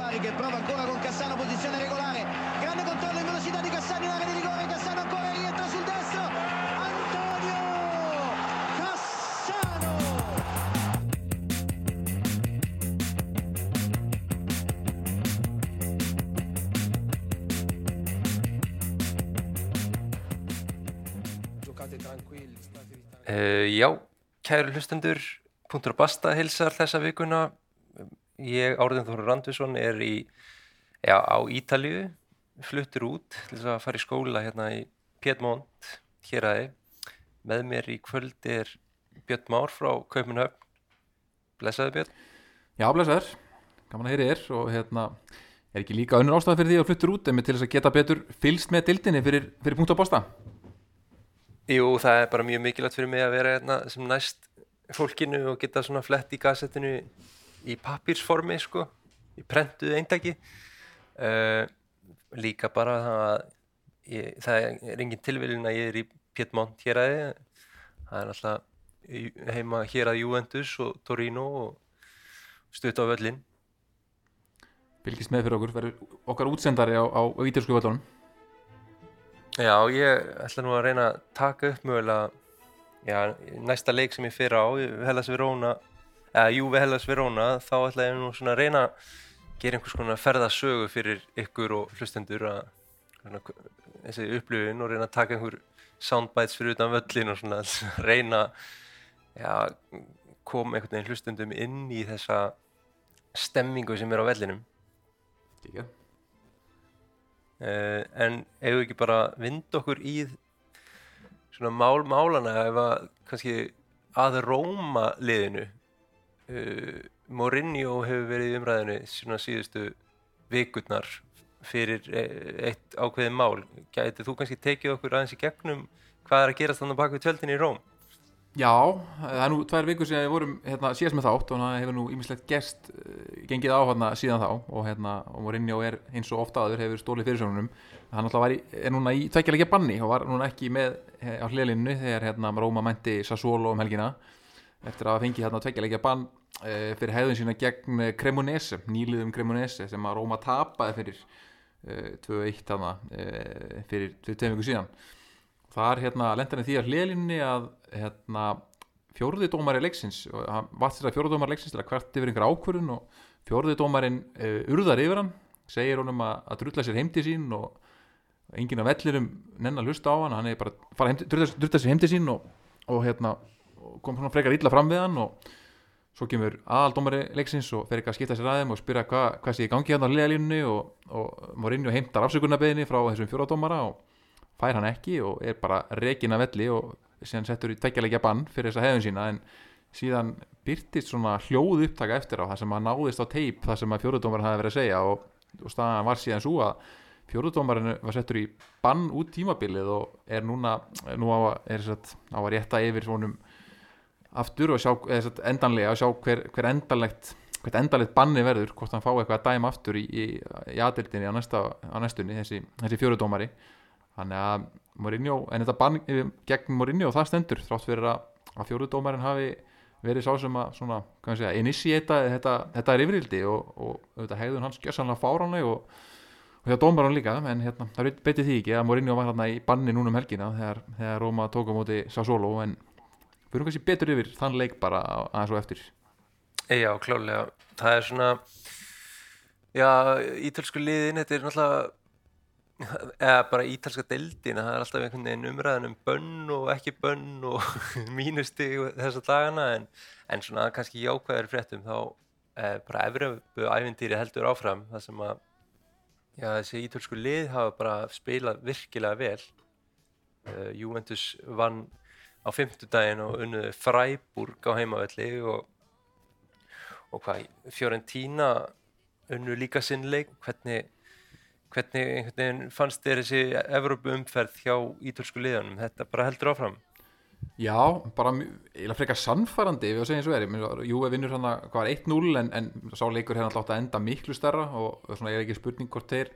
Bari che prova ancora con Cassano, posizione regolare, grande controllo in velocità di Cassano in area di rigore, Cassano ancora rientra sul destro, Antonio Cassano! Giocate tranquilli, tranquilli. Uh, já, kæru hlustendur, Puntur og Basta hilsar þessa vikuna. Ég, Árðin Þóru Randvísson, er í, já, á Ítalíu, fluttur út til þess að fara í skóla hérna í Piedmont, hér aðeins. Með mér í kvöld er Björn Már frá Kaupmannhöfn. Blessaði Björn. Já, blessaður, gaman að heyri þér og hérna, er ekki líka önnur ástæða fyrir því að fluttur út en með til þess að geta betur fylst með dildinni fyrir, fyrir punkt á bosta Jú, það er bara mjög mikilvægt fyrir mig að vera hérna sem næst fólkinu og geta svona flett í gassettinu í pappírsformi, sko, í prentuðu eindaki. Uh, líka bara það að ég, það er engin tilviljun að ég er í Piedmont hér aðeins. Það er alltaf heima hér að Juventus og Torino og stutt á völlin. Fylgist með fyrir okkur, verður okkar útsendari á, á, ítalsku völlunum Já, ég ætla nú að reyna að taka upp mögulega já, næsta leik sem ég fyrir á Hellas Verona eða jú við Hellas Verona þá ætla ég nú svona að reyna að gera einhvers konar ferðasögu fyrir ykkur og hlustendur að þessi upplifun og reyna að taka einhver soundbites fyrir utan völlin og svona að reyna já, koma einhvern veginn hlustendum inn í þessa stemmingu sem er á vellinum Kíkja. uh, en eigum við ekki bara vind okkur í svona mál málana ef að kannski að Róma liðinu uh, Mourinho hefur verið í umræðinu svona síðustu vikurnar fyrir eh, eitt ákveðið mál. Gæti þú kannski tekið okkur aðeins í gegnum hvað er að gerast þannig bak við tjöldin í Róm? Já, það er nú tvær vikur síðan við vorum hérna, síðast með þátt og það hefur nú ímislegt gest uh, gengið á hérna síðan þá og hérna, og Mourinho er eins og ofta aður hefur stólið fyrirsögnunum hann alltaf var í, er núna í tveggjalegja banni og var núna ekki með eh, á hliðlinnu þegar hérna Róma mænti Sassuolo um helgina eftir að hafa fengið hérna tveggjalegja bann uh, fyrir hefðun sína gegn eh, Cremonese, nýliðum Cremonese sem að Róma tapaði fyrir uh, 2-1 þarna uh, fyrir, fyrir tveim vikur síðan. Þar hérna lenda hann í því að hliðlinni að hérna fjórði dómari leiksins hann vatt sér að fjórði dómari leiksins til að hvert yfir einhver ákvörðun og uh, urðar yfir hann segir honum að, að drulla sér heim til sín og enginn af vellirum nenn að hlusta á hann hann er bara að drulla sér heim til sín og, og hérna kom frekar illa fram við hann og svo kemur aðaldómari leiksins og fer ekki að skipta sér aðeim og spyrja hva, hvað sé í gangi hérna á liðalínunni og, og Mourinho heimtar afsökunarbeðinni frá þessum fjóradómara og fær hann ekki og er bara rekin að velli og síðan settur í tveggjalegja bann fyrir þessa hefðun sína. En síðan byrtist svona hljóð upptaka eftir á það sem að náðist á teip það sem að fjóruðdómarinn hafi verið að segja og, og staðan var síðan svo að fjóruðdómarinn var settur í bann út tímabilið og er núna nú á, er satt, á að rétta yfir svonum aftur og sjá endanlega að sjá hver, hver endanlegt hvert endalegt banni verður, hvort hann fá eitthvað að dæma aftur í, í, í aðdildinni á, á næstunni, þessi, þessi fjóruðdómari þannig að Mourinho, en þetta bann gegn Mourinho það stendur þrátt fyrir að, að fjóruðdómarin hafi verið sá sem að svona, segja, initiata þetta, þetta er yfirildi og, og þetta hegðun hans gjössanlega fáránleg og, og hjá dómaran líka, en hérna, það beti því ekki að Mourinho var hérna í banni núna um helgina þegar, þegar Róma tók á móti Sassolo en fyrir kannski betur yfir þann leik bara aðeins og eftir Já, klálega. Það er svona, já, ítölsku liðin, þetta er náttúrulega, eða bara ítalska deildin, það er alltaf einhvern veginn umræðan um bönn og ekki bönn og mínusti þessa dagana, en, en svona kannski jákvæðir fréttum þá eh, bara Evrópu ævindýri heldur áfram, það sem að, já, þessi ítölsku lið hafa bara spilað virkilega vel. Uh, Juventus vann á fimmtudaginn og unnuði Freiburg á heimavelli og og hvað, Fiorentina unnu líka sinn leik. Hvernig, hvernig einhvern veginn fannst þér þessi Evrópu umferð hjá ítölsku liðanum, þetta bara heldur áfram. Já, bara mj- eiginlega frekar sannfærandi við að segja eins og er. Jú, við vinnur hann að hvað var 1-0 en, en sá leikur hérna alltaf að enda miklu stærra og svona er ekki spurning hvort þeir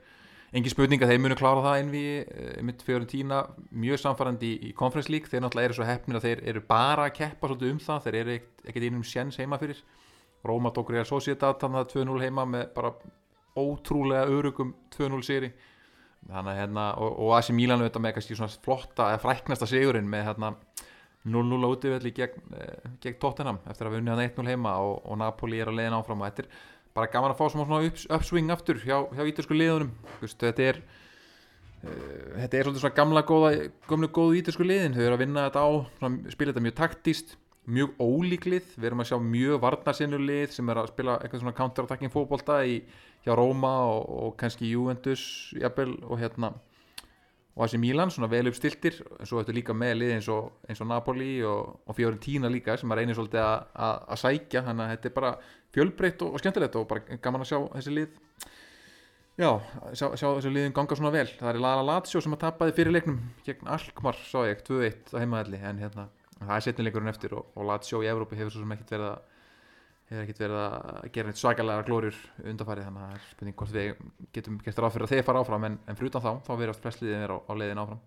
engin spurning að þeir munu klára það inn við mitt Fiorentina mjög samfærandi í, League. Þeir náttúrulega eru svo heppnir að þeir eru bara að keppa svolítið um það, þeir eru ekkert, einum sjens heima fyrir. Róma tók Real Sociedad þannig að 2-0 heima með bara ótrúlega örugum 2-0 sigri. Þannig að hérna og, og AC Milan auðvitað með kannski svona flotta eða fræknasta sigurinn með hérna 0-0 á útivelli gegn, eh, gegn Tottenham eftir að við unnið hann 1-0 heima og, og Napoli er að leiðin áfram. Og er bara gaman að fá svona ups, upswing aftur hjá, hjá ítalsku liðunum. Vist, þetta er uh, þetta er svona gamla góða góðu ítalsku liðin, þau eru að vinna þetta á svona, spila þetta mjög taktíst mjög ólíklið, við erum að sjá mjög varnarsinnu lið sem er að spila eitthvað svona counter-attacking fókbólta hjá Róma og, og kannski Juventus jafnvel, og hérna og þessi Mílan, svona vel uppstiltir en svo þetta líka með lið eins og, eins og Napoli og, og Fiorentina líka sem er einnig svolítið að, sækja. Þannig að þetta er bara fjölbreytt og, og skemmtilegt og bara gaman að sjá þessi lið. Já, sjá, sjá þessi liðin ganga svona vel. Það er Lala Lazio sem að tapaði fyrir leiknum gegn Alkmaar, sá ég, 2-1 á heimaðalli en hérna, það er setnileikurinn eftir og Lazio í Evrópi hefur svo sem ekkert verið að hefur ekkert verið að gera neitt svakalega glóriur undanfarið þannig að það er spurning hvort við getum gert ráð fyrir að þeir fara áfram en, en fyrir utan þá, þá verðast flestliðin vera á, á leiðin áfram.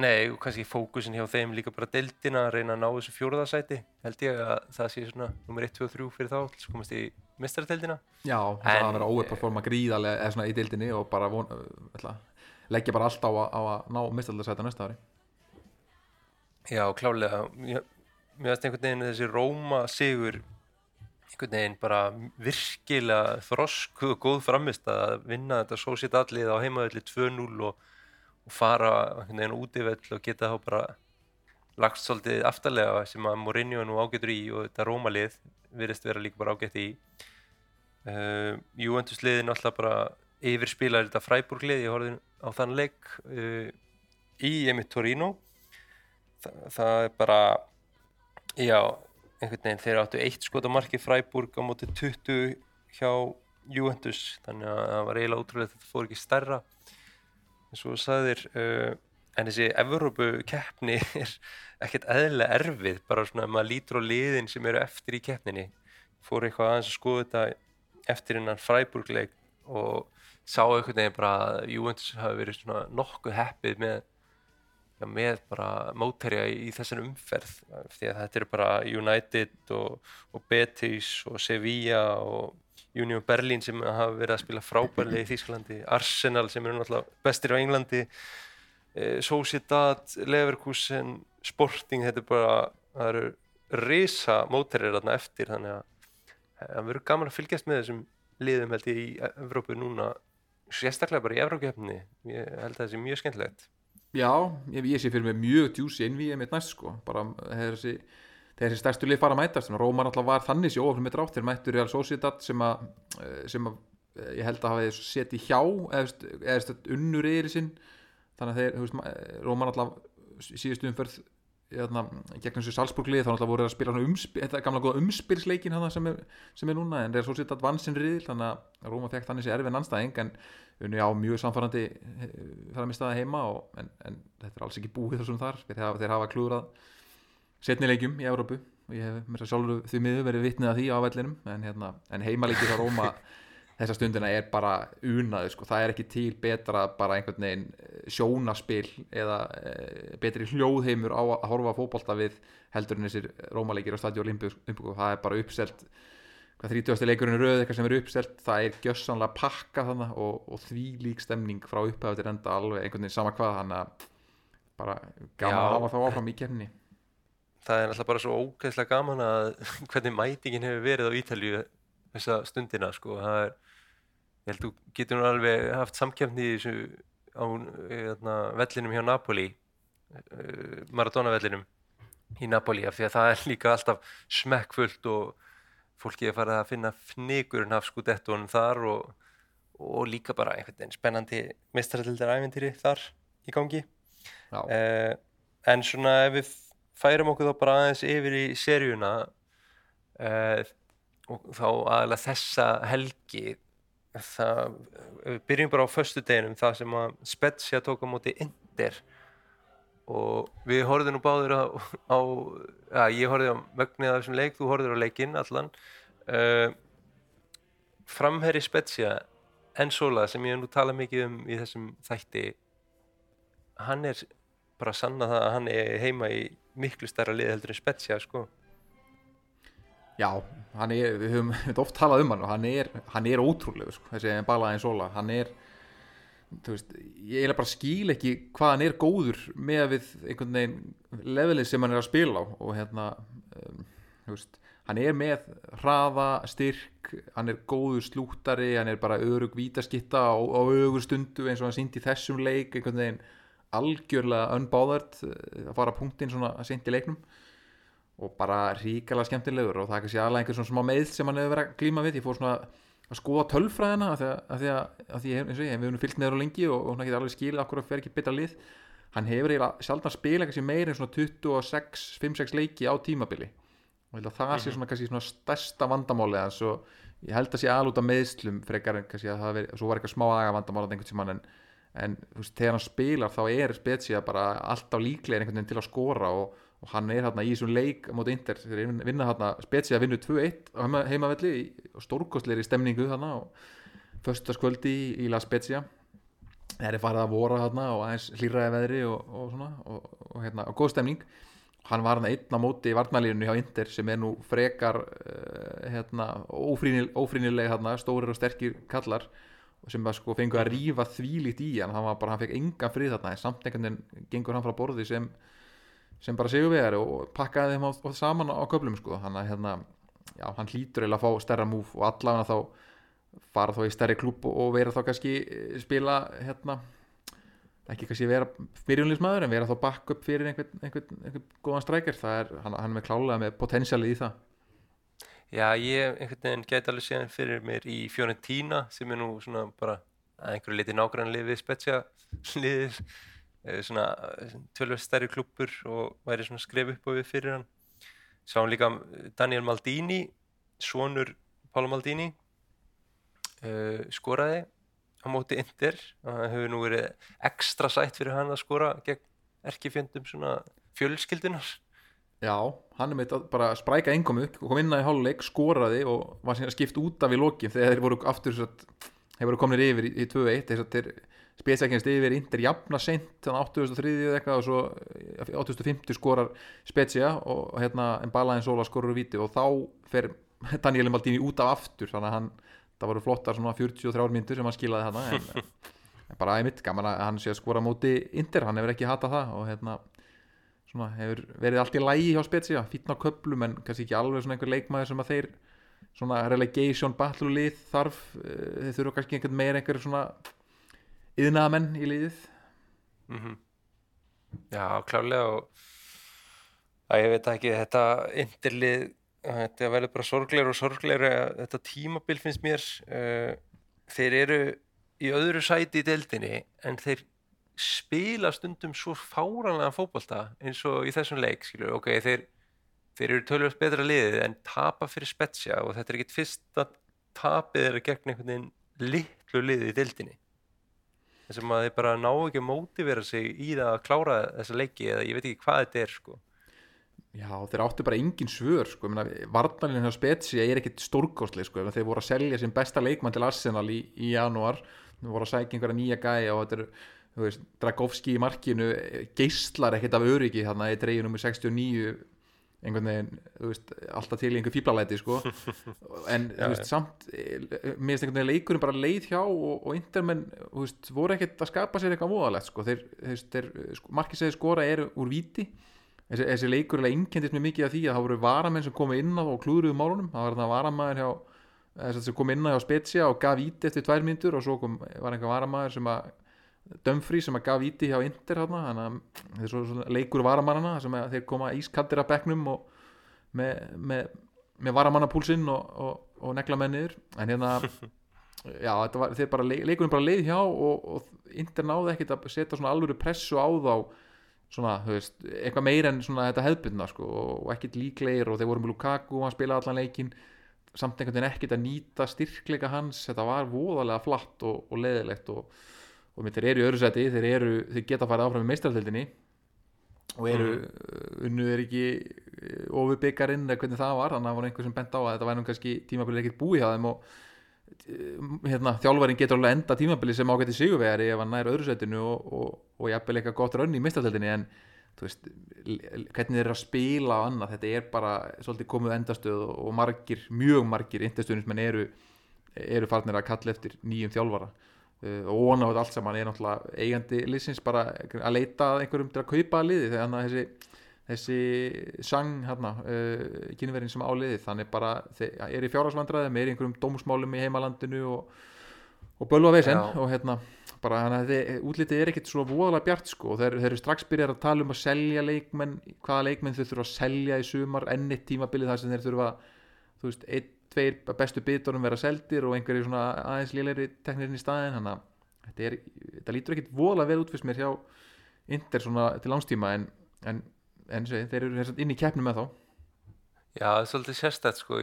Nei, og kannski fókusin hjá þeim líka bara deildina að reyna að ná þessu fjóruðarsæti held ég að það sé svona nummer 1, 2 og 3 fyrir þá, að komast í mistradeildina Já, það er að vera óverperforma gríðarlega eða svona í deildinni og bara von, ætla, leggja bara allt á, á að ná mistradeildarsæti á næsta ári. Já, klálega Mér finnst einhvern veginn þessi Róma sigur einhvern veginn bara virkilega þrosk og góð framist að vinna þetta svo sitt allið á heimaðalli 2-0 og, og fara einhvern veginn út í vell og geta þá bara lagst svolítið aftarlega sem að Mourinho nú ágætur í og þetta Rómalið virðist vera líka bara ágætt í. Uh, Juventus liðin alltaf bara yfirspilar þetta Freiburg lið ég horfði á þann leik uh, í Emi Torino. Þa, það er bara já einhvern veginn þeir áttu eitt skot á marki Freiburg á móti 20 hjá Juventus. Þannig að það var eiginlega ótrúlega þetta fór ekki stærra. Eins og sagðir uh, en þessi Evrópu keppni er ekkert eðlilega erfið bara svona að maður lítur á liðin sem eru eftir í keppninni. Fór eitthvað aðeins að skoða þetta eftir innan Freiburg-leik og sá einhvern veginn bara að Juventus hafi verið svona nokkuð heppið með með bara mótherja í, í þessan umferð því að þetta eru bara United og, og Betis og Sevilla og Union Berlin sem hafa verið að spila frábærlega í Þýsklandi Arsenal sem eru náttúrulega bestir á Englandi eh, Sociedad, Leverkusen Sporting, þetta er bara það eru risa mótherjar þarna eftir þannig að það verður gaman að fylgjast með þessum liðum held ég í Evrópu núna sérstaklega bara í Evrókjöfni ég held að það sé mjög skemmtilegt Já, ég, ég sé fyrir mig mjög djúsi innvíð með næst sko, bara þessi þessi stærstu lið fara að mætast. Róman alltaf var þannig sér ofur með drátt þeir mættur Real Sociedad sem að sem að ég held að hafa setið hjá eða, unnur yfir sinn. Þannig að þeir, Róman alltaf síðustu umferð hérna, gegn þessu Salzburg-lið þá alltaf voru að spila umspil, þetta gamla góða umspilsleikin sem er, sem er núna en Real Sociedad vann sinn riðil þannig að Róman fekk þannig sér erfinn anstæðing en unni á mjög samfærandi þar að mista það heima og, en, en þetta er alls ekki búið þessum þar. Þeir hafa, þeir hafa klúrað setnilegjum í Európu og ég hef mér sjálfur því miður verið vitnið að því á vellinum en, hérna, en heimaleikið á Róma þessa stundina er bara unaður sko. það er ekki til betra bara einhvern veginn sjónaspil eða e, betri hljóðheimur á að horfa fókbalta við heldur en þessir Rómaleikir á stadió Olympico það er bara uppselt hvað 30. leikurinn er rauð eitthvað sem er uppselt það er gjössanlega pakka þannig og, og því lík stemning frá upphæðu til enda alveg einhvern veginn sama hvað þannig að bara gaman að hafa þá áfram í kemni Það er alltaf bara svo ógeðslega gaman að hvernig mætingin hefur verið á Ítalju þessa stundina sko það er, ég held að þú getur nú alveg haft samkjöfni í þessu á hérna, vellinum hjá Napoli uh, Maradona vellinum í Napoli af því að það er líka alltaf smekkfullt og fólki er farið að finna fnigurinn af skudettunum þar og, og líka bara einhvern veginn spennandi mistrætildar æventýri þar í gangi. Uh, en svona ef við færum okkur þá bara aðeins yfir í seríuna uh, og þá aðalega þessa helgi það, við byrjum bara á förstu deginum það sem að Spezia tók á móti Inder og við horfðum nú báður á, á ja, ég horfði á mögnið af þessum leik, þú horfður á leikinn allan. Uh, framherri Spezia Ensola sem ég nú talað mikið um í þessum þætti hann er bara að sanna það að hann er heima í miklu starra lið heldur en Spezia sko Já, er, við höfum höfum oft talað um hann og hann er, hann er ótrúlegur sko, þessi Balaðin Sola, hann er veist, ég er bara skil ekki hvað hann er góður með við einhvern veginn levelið sem hann er að spila á og hérna um, veist, hann er með hraða, styrk hann er góður slúttari, hann er bara örug vítaskitta á, á ögur stundu eins og hann í þessum leik einhvern veginn algjörlega unbáðart að fara punktinn svona að í leiknum og bara ríkala skemmtilegur og það er kannski aðlega einhver svona smá meðl sem hann hefur verið að glíma við. Ég fór svona að skoða tölfræðina af því að, af af ég, við höfum fyllt neður á lengi og, og hann getur alveg skilið okkur að fer ekki betra lið. Hann hefur eiginlega sjaldan spila kannski meir en svona 26, 5-6 leiki á tímabili. Og ég held að það sé svona kannski svona stærsta vandamáli hans og ég held að sé alút af meðslum frekar en kannski að það veri, svo var eitthvað smá aðga vandamála en þú veist, þegar hann spilar þá er Spezia bara alltaf líklega einhvern veginn til að skora og, og hann er hérna í þessum leik á móti Inter, þeir vin- vinna hérna Spezia vinnu 2-1 á heima, heimavelli í- og stórkostleiri stemningu þarna og föstaskvöldi í, í La Spezia. Þeir er farið að vora þarna og aðeins hlýraði veðri og, og svona og, og, hérna, og góð stemning. Hann var hann einn á móti varnalínu hjá Inter sem er nú frekar uh, hérna, ófrýnil, ófrýnileg hérna, stórir og sterkir kallar sem að sko fengu að rífa þvílíkt í hann. Hann, var bara, hann fekk engan frið þarna en samt einhvern veginn gengur hann frá borði sem, sem bara sigurvegari og pakkaði þeim á, á, saman á köflum sko. Hann, að, hérna, já, hann hlýtur eiginlega að fá stærra múf og allavega þá fara þá í stærri klúb og, vera þá kannski eh, spila hérna ekki kannski vera byrjunlismæður en vera þá bakk upp fyrir einhvern, einhvern, einhvern góðan strækjar það er, hann, hann er með klálega með potensialið í það. Já, ég einhvern veginn gæti alveg séðan fyrir mér í Fiorentina sem er nú svona bara að einhverju liti nágrannlið við Spezia liðið eh, svona tölvöld stærri klúppur og væri svona skref upp á við fyrir hann. Sáum líka Daniel Maldini sonur Pála Maldini uh, skoraði á móti Inter. Og það hefur nú verið ekstra sætt fyrir hann að skora gegn erkifjöndum svona fjölskyldunar Já, hann er með þetta bara að spræka einkomu og kom inn að í háluleik, skoraði og var síðan skipt út af í lokin þegar þeir voru aftur satt, þeir voru komnir yfir í, í 2-1 þess að þeir spesækjast yfir Inter jafna seint þannig 8.3 eða eitthvað og svo 8.50 skorar Spezia og hérna Mbalaðin Sola skorur úr víti og þá fer Daniel Maldini út af aftur þannig að hann, það voru flottar svona 43 myndur sem hann skilaði hana en, en bara aðeimitt, gaman að hann sé að skora á móti Inter, hann hefur ekki hatað það og hérna svona hefur verið allt í lægi hjá Spezia, fítna á köplum en kannski ekki alveg svona einhver leikmaður sem að þeir svona relegation battle lið þarf, eh, þeir þurfa kannski einhvern meir einhver svona yðnaðamenn í liðið. Mm Já, klálega og að ég veit ekki, þetta indirlið, þetta verður bara sorglegur og sorglegur þetta tímabil finnst mér uh, þeir eru í öðru sæti í deildinni en þeir spila stundum svo fáranlega fótbolta eins og í þessum leik skilur, ok, þeir, þeir eru tölvöld betra liðið en tapa fyrir Spezia og þetta er ekkit fyrsta tapið þeirra gegn einhvern veginn litlu liðið í deildinni. Þessum að þeir bara ná ekki að mótivera sig í það að klára þessa leiki eða ég veit ekki hvað þetta er sko. Já, þeir áttu bara engin svör sko, varnalinn hjá Spezia er ekkit stórkostli sko, þeir voru að selja sin besta leikmann til Arsenal í, í janúar. Þeir voru að sækja einhverja nýja gæja og þetta er veist, Dragovski í markinu geislar ekkert af öryggi þarna í dreiginu nummer 69 einhvern veginn, þú veist, alltaf til í einhver fíblalæti sko, en þú veist, samt, mér finnst einhvern veginn leikurinn bara leið hjá og, og intermenn þú veist, voru ekkert að skapa sér eitthvað voðalegt sko, þeir, þeir, sko, markisæði skora eru úr víti. Þessi, þessi leikur er einkendist mjög mikið af því að það voru varamenn sem komu inn á og klúðruðu málunum, það var það varamæður hjá þess að kom inn á hjá Spezia og gaf víti eftir tvær myndur og svo kom, var einhver varamæður sem að Dumfries sem að gaf víti hjá Inter hana, þannig að þeir svo, svo leikur varamannana sem að þeir koma ískaldir af bekknum og með, með, með varamannapúlsinn og, og, og negla menniður en hérna já, var, þeir bara, leikurinn bara leið hjá og, og Inter náði ekkit að setja svona alvöru pressu á þá svona, þú veist, eitthvað meir en svona þetta hefðbundna sko og ekkit líklegir og þeir voru með Lukaku og hann spilaði allan leikin samt einhvern veginn ekkit að nýta styrkleika hans, þetta var voðalega flatt og, og leðilegt og og þeir eru í öðru seti, þeir, eru, þeir geta farið áfram í meistaraldildinni og eru, mm. unnu er ekki ofur byggarinn eða hvernig það var þannig að það var einhver sem bent á að þetta væri nú kannski tímabilið ekkert búið hjá þeim og hérna, þjálfarinn getur alveg enda tímabilið sem ágætti sigurvegari ef hann nær öðru setinu og, og, og jafnvel eitthvað gott rönn í meistaraldildinni en veist, hvernig þeir eru að spila og annað, þetta er bara svolítið komið endastöð og, og margir, mjög margir uh, og þetta allt saman er náttúrulega eigandi liðsins bara að leita að einhverjum til að kaupa liði hann að þessi þessi sang hérna uh, kynverðin sem á liðið þannig bara er í fjárhagsvandræðum er í einhverjum dómsmálum í heimalandinu og, og bölva vesen Já. og hérna bara þannig að útlitið er ekkit svo voðalega bjart sko og þeir, þeir eru strax byrjar að tala um að selja leikmenn hvaða leikmenn þau þurfa að selja í sumar ennitt tímabilið þar sem þeir þurfa þú veist, einn, tveir bestu bitunum vera seldir og einhverju svona aðeins lélegri teknirinn í staðin þannig að þetta, er, þetta lítur ekkit voðalega vel út fyrst mér hjá Inter svona til langstíma en, en, en segi, þeir eru inn í keppnum með þá Já, það er svolítið sérstætt sko,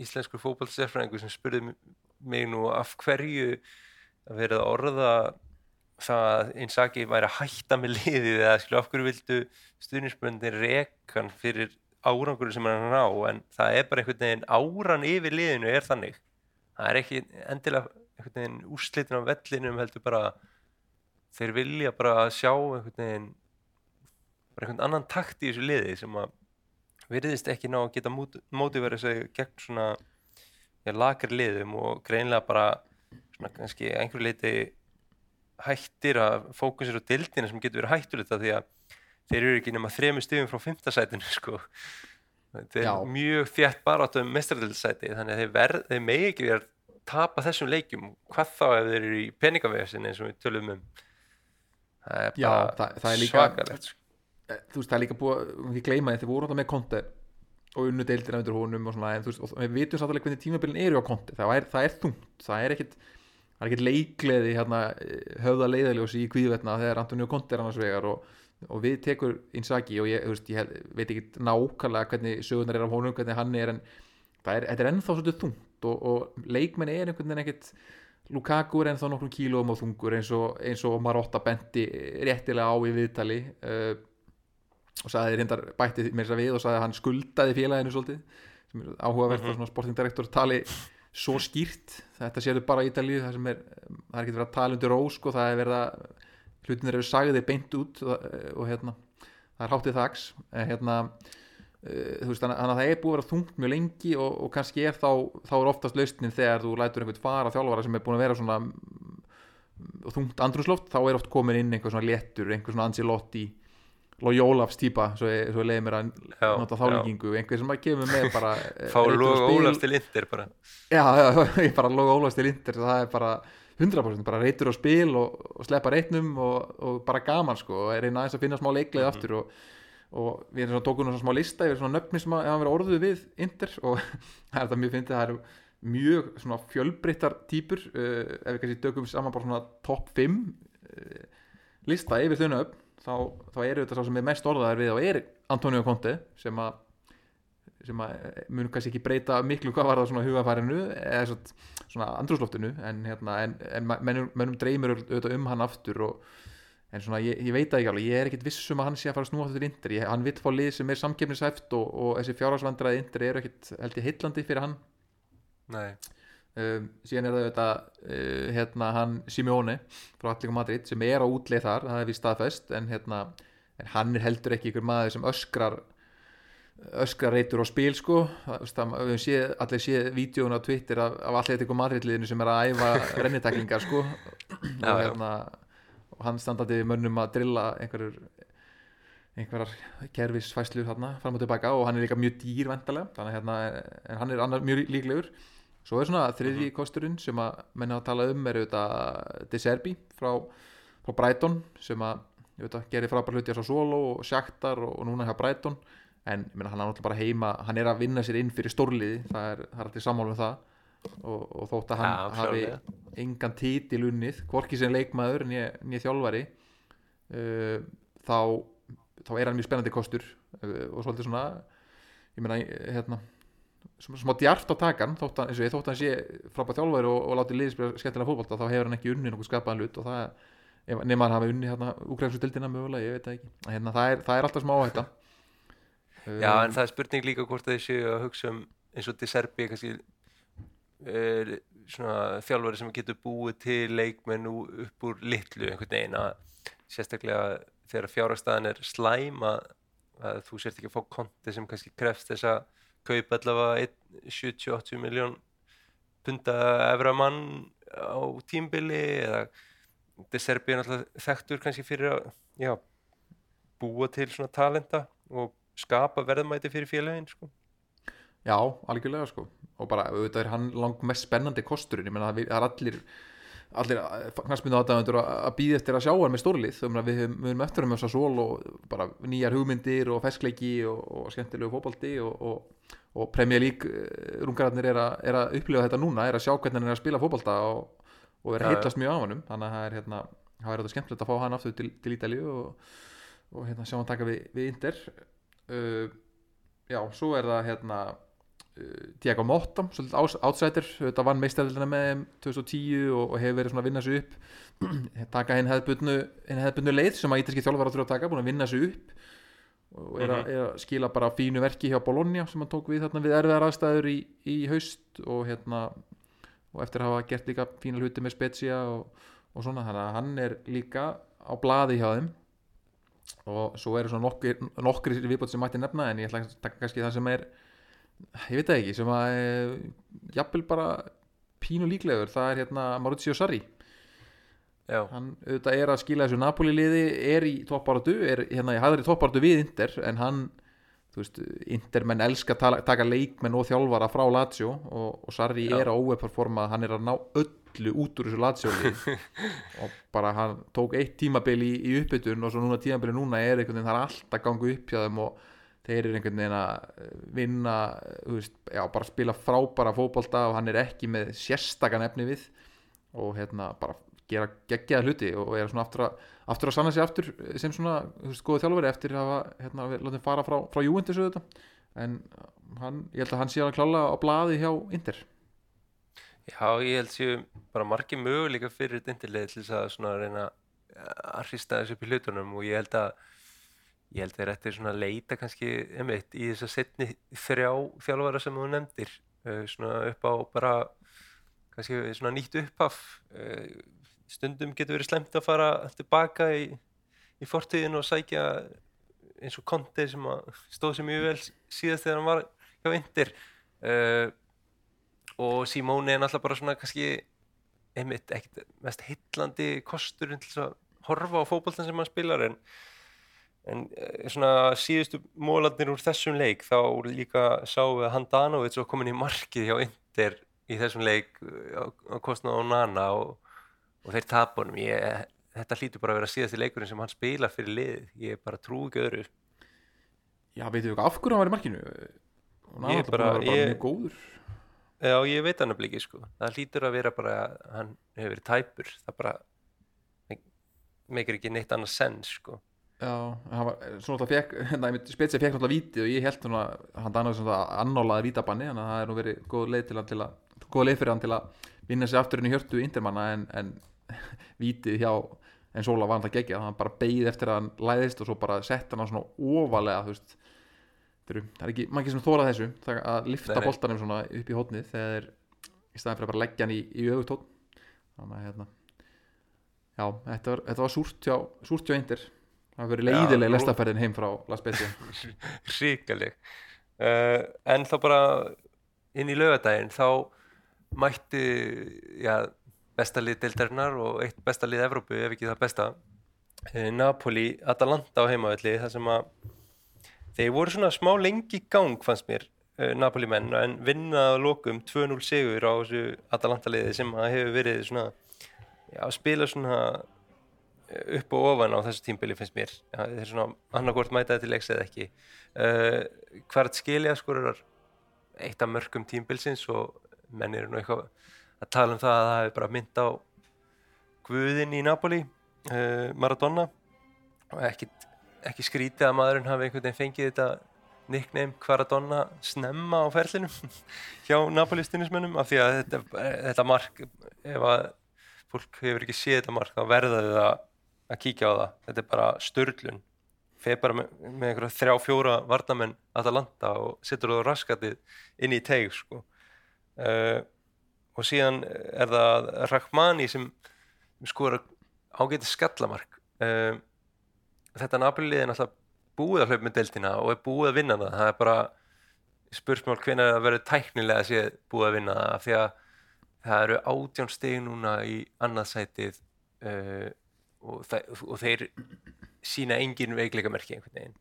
íslenskur fótballsérfræðingur sem spurði mig nú af hverju að verið að orða það að Inzaghi væri að hætta með liðið eða skilja af hverju vildu stuðnismöndin rekan fyrir árangur sem hann ná en það er bara einhvern veginn áran yfir liðinu er þannig. Það er ekki endilega einhvern veginn úrslitin á vellinum heldur bara þeir vilja bara sjá einhvern veginn bara einhvern annan takt í þessu liði sem að virðist ekki ná að geta mótiverið sig gegn svona já, lakar liðum og greinlega bara svona kannski einhverju leiti hættir að fókusir á dildina sem getur verið hættulegt af því að þeir eru ekki nema þremur stigum frá fimmtasætinu sko. Þetta er mjög þjætt bara um mestradildasæti þannig að þeir, verð, þeir megi ekki verið að tapa þessum leikjum hvað þá ef þeir eru í peningavesin eins og við tölum um. Það er Já, bara það- það er líka- svakalegt sko. Eh, þú veist það er líka búið að ekki gleyma því þeir voru alltaf með konti og unnu deildir undir honum og svona en þú veist og við vitum sáttalega hvernig tímabilin eru á konti það er, það er þungt það er ekkit það er ekkit leikleði hérna eh, höfða leiðaljósi í kvíðvetna þegar Antonio Conte er annars vegar og, og við tekur Inzaghi og ég, veist, ég veit ekki nákvæmlega hvernig sögurnar er af honum hvernig hann er en er, þetta er ennþá svolítið þungt og, og leikmenn er einhvern veginn ekkit Lukaku er ennþá nokkrum kílóum á þungur eins og, eins og Marotta benti réttilega á í viðtali uh, og sagði reyndar bætti mér að við og sagði að hann skuldaði félaginu svolítið sem er áhugavert að svona sportingdirektor tali svo skýrt. Þetta sérðu bara í Ítalíu það er, það er ekki verið að tala undir rós og það er verið að hlutinir eru sagðið beint út og, og hérna það er háttið þaks en hérna uh, þú veist, þannig að það er búið að vera þungt mjög lengi og, og kannski er þá, þá er oftast lausnin þegar þú lætur einhvern fara þjálfara sem er búin að vera svona mm, þungt andrúsloft, þá er oft komin inn einhver svona léttur, einhver svona Ancelotti Lojólafs típa, svo ég, leiði mér að Já, nota þálingingu, einhver sem að kemur með bara eh, fá spil. Ólafs til Inter bara Já, já, ég bara logo Ólafs til Inter það er bara 100% bara reytur á spil og, og sleppa reitnum og, og bara gaman sko og reyna aðeins að finna smá leikleið aftur og, og við erum svona tókum svona smá lista yfir svona nöfni sem að verið orðuð við Inter og það er þetta mjög fyndið það eru mjög svona fjölbreyttar típur uh, ef við kannski dökum saman bara svona topp 5 uh, lista yfir þau nöfn þá, þá eru þetta sá sem er mest orðaðar við og er Antonio Conte sem að sem eh, mun kannski ekki breyta miklu hvað var það svona hugafærinu eða svona, svona andrúsloftinu en, hérna, en, en mennum, mennum dreymir auðvitað um hann aftur og, en svona ég, ég veit það ekki alveg, ég er ekkit viss um að hann sé að fara að snúa þetta til ég, hann vill fá lið sem er samkeppnishæft og, og þessi fjárhagsvandræði Inter eru ekkit held ég heillandi fyrir hann Nei. um, síðan er það auðvitað uh, hérna hann Simeone frá Atlético Madrid sem er á útleið þar, það er við staðfest en hérna, en hann er heldur ekki ykkur maður sem öskrar öskrar reytur á spil sko. Það, við séð, allir séð vídjóun á Twitter af, af Atlético Madrid-liðinu sem er að æfa renniteklingar sko. Já, og, hérna, og hann standandi við mönnum að drilla einhverjur einhverjar kerfisfæslur hérna fram og tilbaka og hann er líka mjög dýr vendalega þannig að hérna, en hann er annar mjög líklegur. Svo er svona þriðji kosturinn sem að menna að tala um er auðvitað De Serbi frá, frá Brighton sem að auðvitað, gerir frábær hluti á Solo og Shakhtar og, og núna hjá Brighton en ég meina, hann er náttúrulega bara heima hann er að vinna sér inn fyrir stórliði það er, það er alltaf sammála um það. Og, og þótt að hann Já, hafi engan titil unnið hvorki sem leikmaður nýja þjálfari uh, þá þá er hann mjög spennandi kostur uh, og svolítið svona ég meina, hérna sm- smá djarft á takan þótt og ég þótt hann sé frábæð þjálfari og, og látið liðið spila skemmtilega fótbolta þá hefur hann ekki unnið nokkuð skapaðan hlut og það nema hann hafi unnið hérna úgræmsu dildina mögulega, ég veit það ekki. Hérna, það, er, það er alltaf smá áhætta Já, en það er spurning líka hvort þeir séu að hugsa um eins og til Serbi kannski er, svona þjálfari sem getur búið til leikmenn upp úr litlu einhvern veginn að sérstaklega þegar fjárhagstæðan er slæm að, að þú sért ekki að fá konti sem kannski krefst þess að kaupa allavega einn 70-80 miljón punda efra mann á tímbili eða De Serbi er náttúrulega þekktur kannski fyrir að já, búa til svona talenta og skapa verðmæti fyrir félagin sko. Já, algjörlega sko. Og bara auðvitað er hann langt mest spennandi kosturinn. Ég meina það er allir allir knastmyndu aðdæðandur að býða eftir að sjá hann með stórlið. Við höfum- eftir um þess að sól og bara nýjar hugmyndir og feskleiki og, og skemmtilegu fótbolti og, og, og Premier League rungararnir er, er að upplifa þetta núna er að sjá hvernig hann er að spila fótbolta og, og er að já. heitlast mjög á hannum þannig að það er hérna það er þetta skemmtilegt að fá hann aftur til, til Ítalíu og, og hérna sjá hann taka við, við Inter uh, já, svo er það hérna uh, Diego Motta, svolítið outsider þetta vann meistæðilina með þeim 2010 og, og hefur verið svona að vinna sig upp. Taka hinn hefðbundnu, leið sem að ítalski þjálfar að þurfa að taka, búin að vinna sig upp og er, að, er að skila bara fínu verki hjá Bologna sem hann tók við þarna við erfiðar aðstæður í, í haust og hérna og eftir að hafa gert líka fína hluti með Spezia og, og svona, þannig að hann er líka á blaði hjá þeim og svo eru svona nokkri, nokkri viðbót sem mætti nefna en ég ætla að taka kannski það sem er ég veit það ekki, sem að e, jafnvel bara pínu líklegur, það er hérna Maurizio Sarri. Já, hann auðvitað er að skila þessu Napoli liði er í toppáratu, er hérna í hæðri toppáratu við Inter, en hann þú veist, Inter menn elska að taka leikmenn og þjálfara frá Lazio og, og Sarri Já. er að óeperforma hann er að ná öllu út úr þessu Lazio og bara hann tók eitt tímabil í, í uppbytun og svo núna tímabili núna er einhvern veginn það er allt að ganga upp hjá þeim og þeir eru einhvern veginn að eh, vinna veist, já, bara spila frábæra fótbolta og hann er ekki með sérstakan efni við og hérna bara gera geggjaða hluti og er svona aftur að, aftur að sanna sig aftur sem svona þú veist, góðu þjálfari eftir að hérna, látið fara frá, frá auðvitað. En hann, ég held að hann sé að klála á blaði hjá Inter. Já, ég held séu bara margir möguleika fyrir intilið til þess að svona reyna að hrista þessu upp í hlutunum. Og ég held að ég held þeir ættir svona að leita kannski einmitt í þess að setni þrjá þjálfara sem þú nefndir uh, svona upp á bara kannski svona nýtt upphaf uh, stundum getur verið slemt að fara tilbaka í, í fortíðin og sækja eins og Conte sem stóð sér mjög vel síðast þegar hann var hjá Inter. Uh, og Simone er náttúrulega bara svona kannski einmitt ekkert mest heillandi kosturinn til að horfa á fótboltan sem hann spilar en, en eh, svona síðustu mólarnir úr þessum leik þá líka sáum við að Handanovic var komin í markið hjá Inter í þessum leik eh, á, kostnað á Nana og, og þeir tapunum ég, þetta hlýtur bara að vera síðasti leikurinn sem hann spilar fyrir liðið, ég bara trú ekki öðru Já, veitum við hvað af hverju hann var í markinu hann er bara, bara- ég- mjög góður Já, ég veit hann að bliki sko. Það hlýtur að vera bara hann hefur verið tæpur. Það bara meikir ekki neitt annað sens sko. Já, hann var, svona það fekk, hérna, spetsið fekk náttúrulega vítið og ég held svona að hann dannaði svona annálaði vítabanni þannig að það er nú verið góð leið til hann til að góð leið fyrir hann til að vinna sig aftur inn í hjörtu intermanna en, en vítið hjá en Sóla var hann það gegja hann bara beigð eftir að hann læðist og svo bara sett hann á svona ofalega þú veist það er ekki, maður ekki sem þóra þessu að lifta boltanum svona upp í hótnið þegar í staðan fyrir að bara leggja hann í, í öfutótt þannig að hérna já, þetta var, þetta var súrt hjá súrt hjá Inter. Það var verið leiðileg lestaferðin heim frá Las Betia Ríkaleg. Uh, en þá bara inn í laugadaginn þá mætti já, besta lið deildarinnar og eitt besta lið Evrópu ef ekki það besta. Uh, Napoli, Atalanta á heimavelli þar sem að þeir voru svona smá lengi gang fannst mér uh, Napoli menn en vinna að lokum 2-0 sigur á þessu Atalanta liði sem hefur verið svona að spila svona eh, upp og ofan á þessu tímbili finnst mér. Ja, þeir svona annarkvort mætaði til leiks eða ekki. Uh, hvert skilja skorar eitt af mörgum tímbilsins og menn eru nú eitthvað að tala um það að það hefur bara mynd á Guðinn í Napoli uh, Maradona. Og ekki, ekki skrítið að maðurinn hafi einhvern veginn fengið þetta nickname Quaradonna snemma á ferlinum hjá Napoli stundismönnum af því að þetta, þetta mark ef að fólk hefur ekki séð þetta mark þá verða þau að, að kíkja á það. Þetta er bara störlun feð bara með, með einhverja þrjá fjóra varnamenn Atalanta og setur það raskatið inn í teig sko. uh, og síðan er það Rahmani sem skora ágæti skallamark. Uh, þetta Napoli-lið er náttúrulega búið að hlaupa með deildina og er búið að vinna hana það er bara spursmál hvenær það verður tæknilega að sé búið að vinna það af því að það eru átján stig núna í annað sætið uh, og, það, og þeir sína engin veikleika merki einhvern veginn.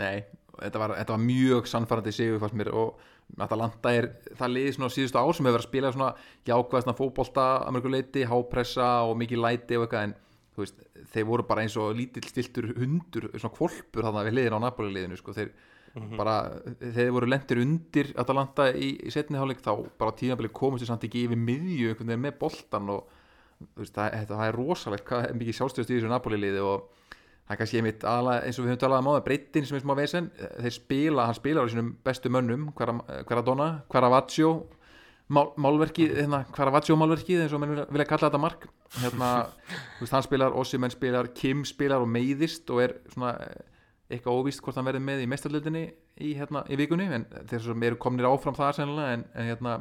Nei, þetta var, þetta var mjög sannfærandi fannst mér og Atalanta er það liði svona síðustu ár sem hefur verið að spila svona jákvæðsna fótbolta að mörgu leiti, hápressa og mikið læti og eitthvað en þú veist, þeir voru bara eins og lítill stiltur hundur, svona kvolpur þarna við liðin á Napoli liðinu sko, þeir bara, þeir voru lendir undir Atalanta í, í setni hálfleik þá bara tímabili komist þess að ekki yfir miðju einhvern veginn með boltan og þú veist, það, það er rosalegt hvað mikið sjálfstöðust í þessu Napoli liði og það er kannski einmitt aðalega eins og við höfum talað um á það breytin sem er smá vesen. Þeir spila, hann spilar á sínum bestu mönnum Hveradonna, Hveravaccio mál, málverkið, hérna Hveravaccio málverkið eins og mann vilja kalla þetta mark. Hérna, þú veist, hann spilar, Ossimenn spilar Kim spilar og meiðist og er svona eitthvað óvíst hvort hann verði með í mestarlöldinni í, hérna, í vikunni en þeir sem eru komnir áfram það sennilega en, en hérna,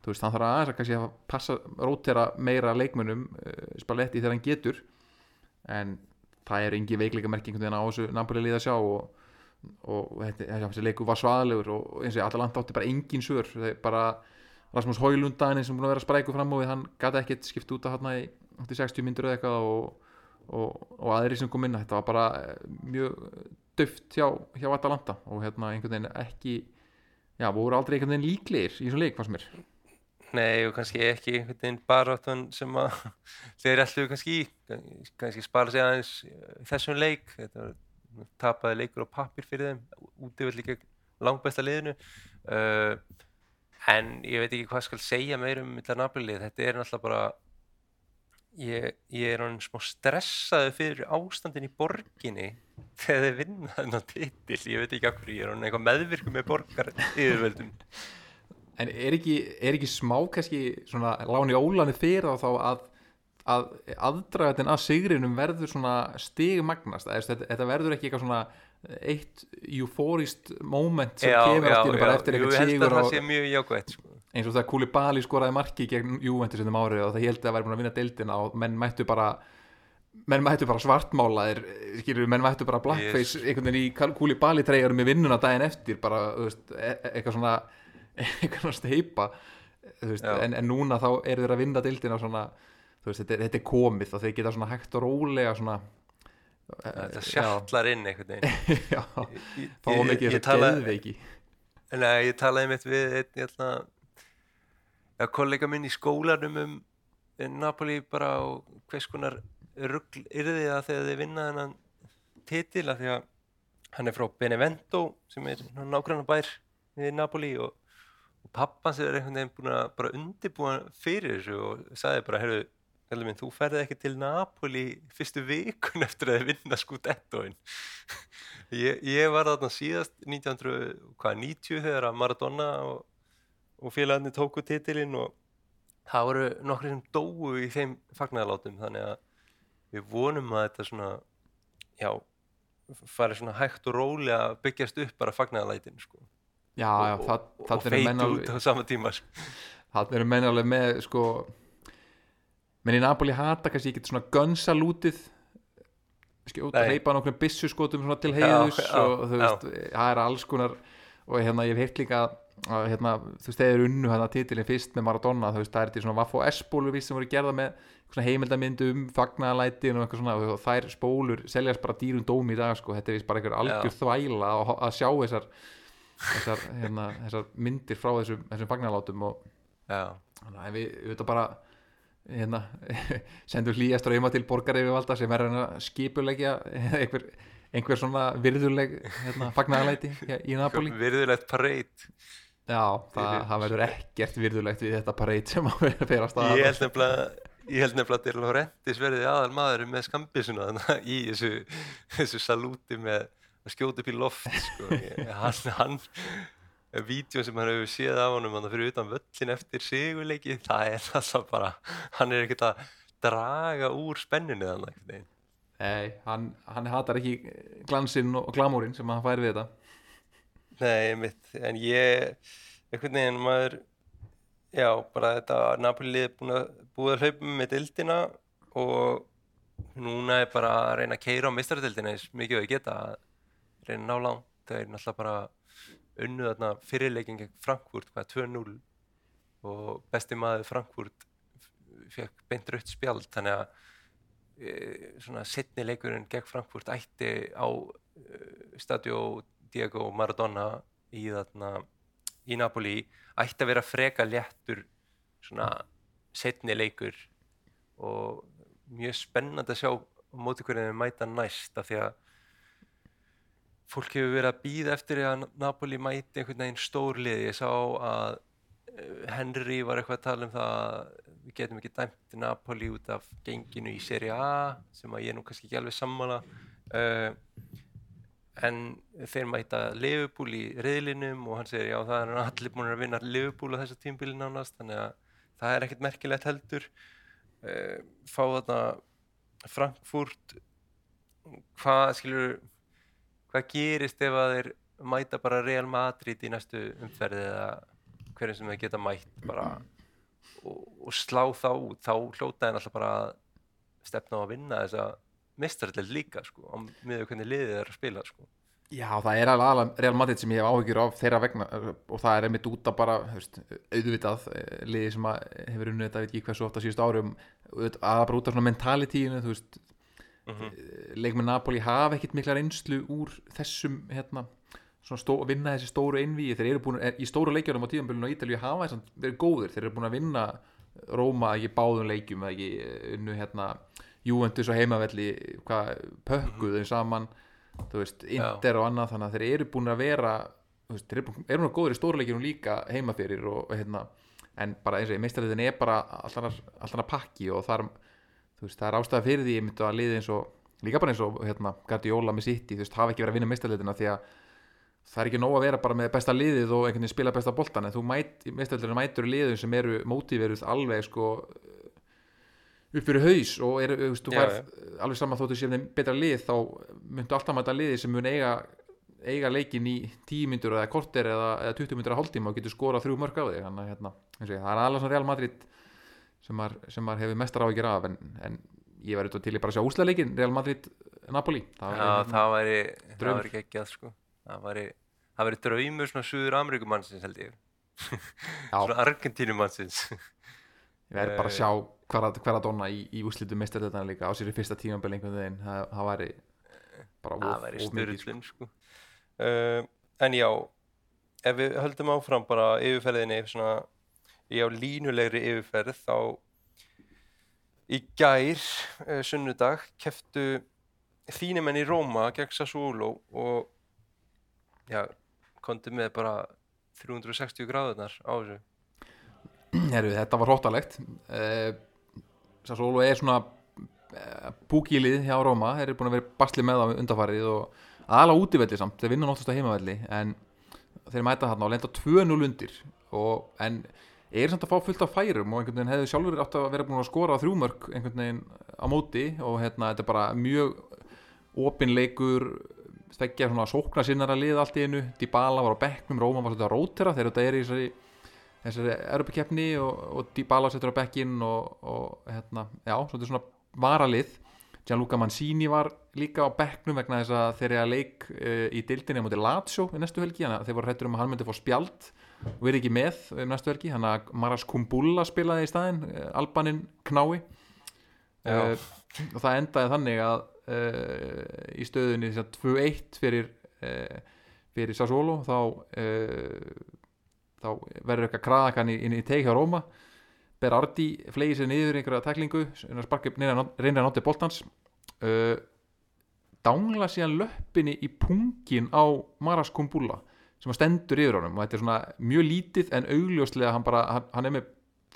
þú veist, hann þarf aðeins að kannski að passa, rótera meira leikmönnum uh, spaletti þegar hann getur. En það er engi veikleika merking á þessu Napoli liða sjá og, og þessi leiku var svaðalegur og eins og Atalanta átti bara engin svör. Bara Rasmus Hóilundanin sem búin að vera spræku fram og við hann gæti ekkert skipt út að hann í 60 myndur eða eitthvað og, og, og aðri sem kom inn þetta var bara eh, mjög döft hjá, hjá Atalanta og hérna einhvern veginn ekki já, voru aldrei einhvern veginn líklegir í þessum leik fannst mér Nei og kannski ekki einhvern veginn baráttan sem þeir ætlu kannski í, kannski spara sig aðeins þessum leik, þetta var tapaði leikur á pappir fyrir þeim, útífell líka langbæsta liðinu. Uh, en ég veit ekki hvað skal segja meir um millar nafnilið, þetta er náttúrulega bara ég, ég er hann smá stressaði fyrir ástandin í borginni þegar þeir vinna þennan titil, ég veit ekki okkur, ég er hann eitthvað meðvirkum með borgar yfirvöldum En er ekki, er ekki smá kannski svona láni ólani fyrir þá að að aðdragatin að sigrinum verður svona stigmagnast þetta, þetta verður ekki eitthvað svona eitt eufórist moment sem já, kemur já, í bara eftir eitthvað sigur og, sko. eins og það Kúli Bali skoraði marki gegn Juventus um árið og það held að væri búin að vinna deildina og menn mættu bara menn mættu bara svartmálaðir skilur, menn mættu bara blackface Yes. einhvern veginn í Kúli Bali treyjarum með vinnuna daginn eftir bara, veist, e e- eitthvað svona svona steipa en, en núna þá eru þeir að vinna deildina svona, veist, þetta, er- þetta er komið og þeir geta svona hægt og rólega svona þetta sjallar inn einhvern veginn. Já, fá mikið tala- geðveiki. Nei, ég talaði mitt við einn ég ætla, ja, kollega minn í skólanum um Napoli bara og hvers konar rugl yrði það þegar þið vinna þennan titil af því að hann er frá Benevento sem er nágrann bær við Napoli og, og pappans er einhvern veginn búin að bara undirbúa fyrir þessu og sagði bara, heyrðu, Kalli minn, þú ferði ekki til Napoli fyrstu vikun eftir að þið vinna skútettóin. ég, ég var þarna síðast 1990 þegar að Maradona og, og félagarnir tóku titilinn og það voru nokkri sem dóu í þeim fagnarlátum þannig að við vonum að þetta svona, já, fari svona hægt og rólega að byggjast upp bara fagnarlætin sko. Já, já, og, það, og, það og eru menn feiti alveg út á sama tíma sko. það eru menn alveg með sko menn í Napoli hata kannski ekki svona gunsalútið skjóta, hleypa nokkrum byssuskotum svona til heiðus Já, já, og þú veist, það er alls konar og hérna ég hef heyrt líka að hérna, þú veist, þeir eru unnu hérna titilin fyrst með Maradona, þú veist, það er til svona Vaffo S-bólur sem voru gerða með svona heimildamyndu um fagnaðalætin og eitthvað svona og þær spólur seljast bara dýrum dómi í dag sko, þetta er vist bara einhver algjör þvæla að, að sjá þessar þessar, hérna, þessar myndir frá þessum, þessum fagnaðalátum og Þannig að við, við veitum bara hérna, sendur hlýjast rauma til borgar yfirvalda sem er að skipulegja einhver, einhver svona virðuleg hérna, fagnæðalæti í Napoli. Virðulegt pareit Já, það, það verður ekkert virðulegt við þetta pareit sem að vera að staða ég held nefnilega ég held nefnilega að Dylan Horrendis verði aðal maður með skambisuna í þessu, þessu salúti með að skjóta upp í loft sko. Hann, hann vídeo sem hann hefur séð af honum hann fyrir utan völlin eftir sigurleiki það er alltaf bara hann er ekkert að draga úr spennunni þannig. Nei, hann, hann hatar ekki glansinn og glamúrin sem hann fær við þetta Nei, mitt, en ég einhvern veginn maður já, bara þetta Napoli er búin að búið að hlaupa með dildina og núna er bara að reyna að keira á mistaradeildina eins mikið og ég geta að reyna að ná langt. Það er náttúrulega bara unnu þarna fyrirleikin gegn Frankfurt hvað 2-0 og besti maður Frankfurt fekk beint rautt spjald þannig að e, svona setni leikurinn gegn Frankfurt ætti á e, Stadio Diego Maradona í þarna í Napoli ætti að vera freka léttur svona setni leikur. Og mjög spennandi að sjá móti hvernig við mæta næst af því að fólk hefur verið að býða eftir að Napoli mæti einhvern veginn stór lið. Ég sá að eh, Henry var eitthvað að tala um það að við getum ekki dæmt Napoli út af genginu í Serie A sem að ég nú kannski ekki alveg sammála uh, en þeir mæta Liverpool í riðlinum og hann segir já það er allir búin að vinna Liverpool á þessu tímbili nánast þannig að það er ekkert merkilegt heldur. Uh, fá þarna Frankfurt. Hvað skilur hvað gerist ef að þeir mæta bara Real Madrid í næstu umferði eða hverjum sem þeir geta mætt bara og, og slá þá út þá hljóta þeir alltaf bara að stefna á að vinna þessa mistarallið líka sko, á miður hvernig liðið er að spila sko. Já, það er alveg aðalega Real Madrid sem ég hef áhyggjur af þeirra vegna og það er einmitt út af bara hefst, auðvitað, eh, liði sem að hefur unnið þetta, veit ekki hversu ofta síðust árum að bara út af svona mentalitíinu þú veist, mm -hmm. leikmenn Napoli hafa ekkit mikla reynslu úr þessum hérna, stó, vinna þessi stóru einví þeir eru búin, er, í stóru leikjunum á tíðanbölinu á Ítalíu hafa þess að verið góðir. Þeir eru búin að vinna Róma ekki báðum leikjum ekki eh, unnu hérna Juventus og heimavelli pökkuðu saman veist, Inter og annað þannig að þeir eru búin að vera veist, þeir eru búin, eru að góður í stórleikjunum líka heima fyrir og, og hérna en bara eins og ég meistarliðin er bara alltaf pakki og þar veist, það er ástæða fyrir því ég myndi að liði eins og líka bara eins og hérna Guardiola með City, þú veist, hafa ekki verið að vinna meistarliðina því að það er ekki nóg að vera bara með besta liðið og einhvern veginn spila besta boltan en þú mæt, meistarliðina mætur liðum sem eru mótíveruð alveg sko upp fyrir haus og er, veist, þú færð alveg saman þóttu sér þeim betra lið þá myndu alltaf mæta liði sem mun eiga eiga leikin í 10 myndur eða korter eða, eða 20 myndur að hálftíma og getur skorað þrjú mörg á þig þannig að hérna, það er alveg svona Real Madrid sem maður, hefur mestar áhyggjur af en, en ég var eitthvað til ég bara að sjá úsleikin Real Madrid Napoli. Það væri, væri geggjað sko. það væri, það væri draumur svona Suður Ameríkumannsins held ég. Svona Argentínumannsins. Ég verði bara að sjá hver, hver að donna í, í úslitu meistar þetta líka á sér í fyrsta einhvern veginn. Það, það væri bara of, mikið sko. sko. uh, en já ef við höldum áfram bara yfirferðinni svona í á línulegri yfirferð þá í gær uh, sunnudag keftu þínumenn í Róma gegn Sassuolo og já, komdu með bara 360 gráðunar á þessu. Herru, þetta var hróttalegt. Uh, Sassolo er svona uh, búkílið hjá Róma. Þeir eru búin að vera basli með það undarfarið og aðalega útivelli samt, þeir vinna náttúrulega heimavelli en þeir mæta þarna og lenda 2-0 undir. Og, en er samt að fá fullt af færum og einhvern veginn hefðu sjálfur átt að vera búin að skora þrjúmörk einhvern veginn á móti og hérna þetta er bara mjög opinleikur þeggja svona sókna sinnara lið allt í einu. Dybala var á bekknum, Róma var svolítið að rótera þegar þetta er í þessari þessari erupikeppni og, og Dybala setur á bekkinn og, og hérna, já, svolítið svona varalið. Gianluca Mancini var líka á bekknum vegna þess að þeir eru að leik uh, í dildinni á móti Lazio í næstu helgi, þannig að þeir voru hrættur um að hann myndi fá spjald verið ekki með um næstu helgi þannig að Maras Kumbulla spilaði í staðinn uh, Albanin knái. Uh, og það endaði þannig að uh, í stöðunni þess að 2-1 fyrir uh, fyrir Sassuolo þá þá verður eitthvað kraðakan inn í teik hjá Róma. Berardi flegi sér niður einhverja teklingu reynir að nota boltans uh, dangla síðan löppinni í pungin á Maras Kumbulla sem stendur yfir honum og þetta er svona mjög lítið en augljóslega hann, bara, hann, hann er með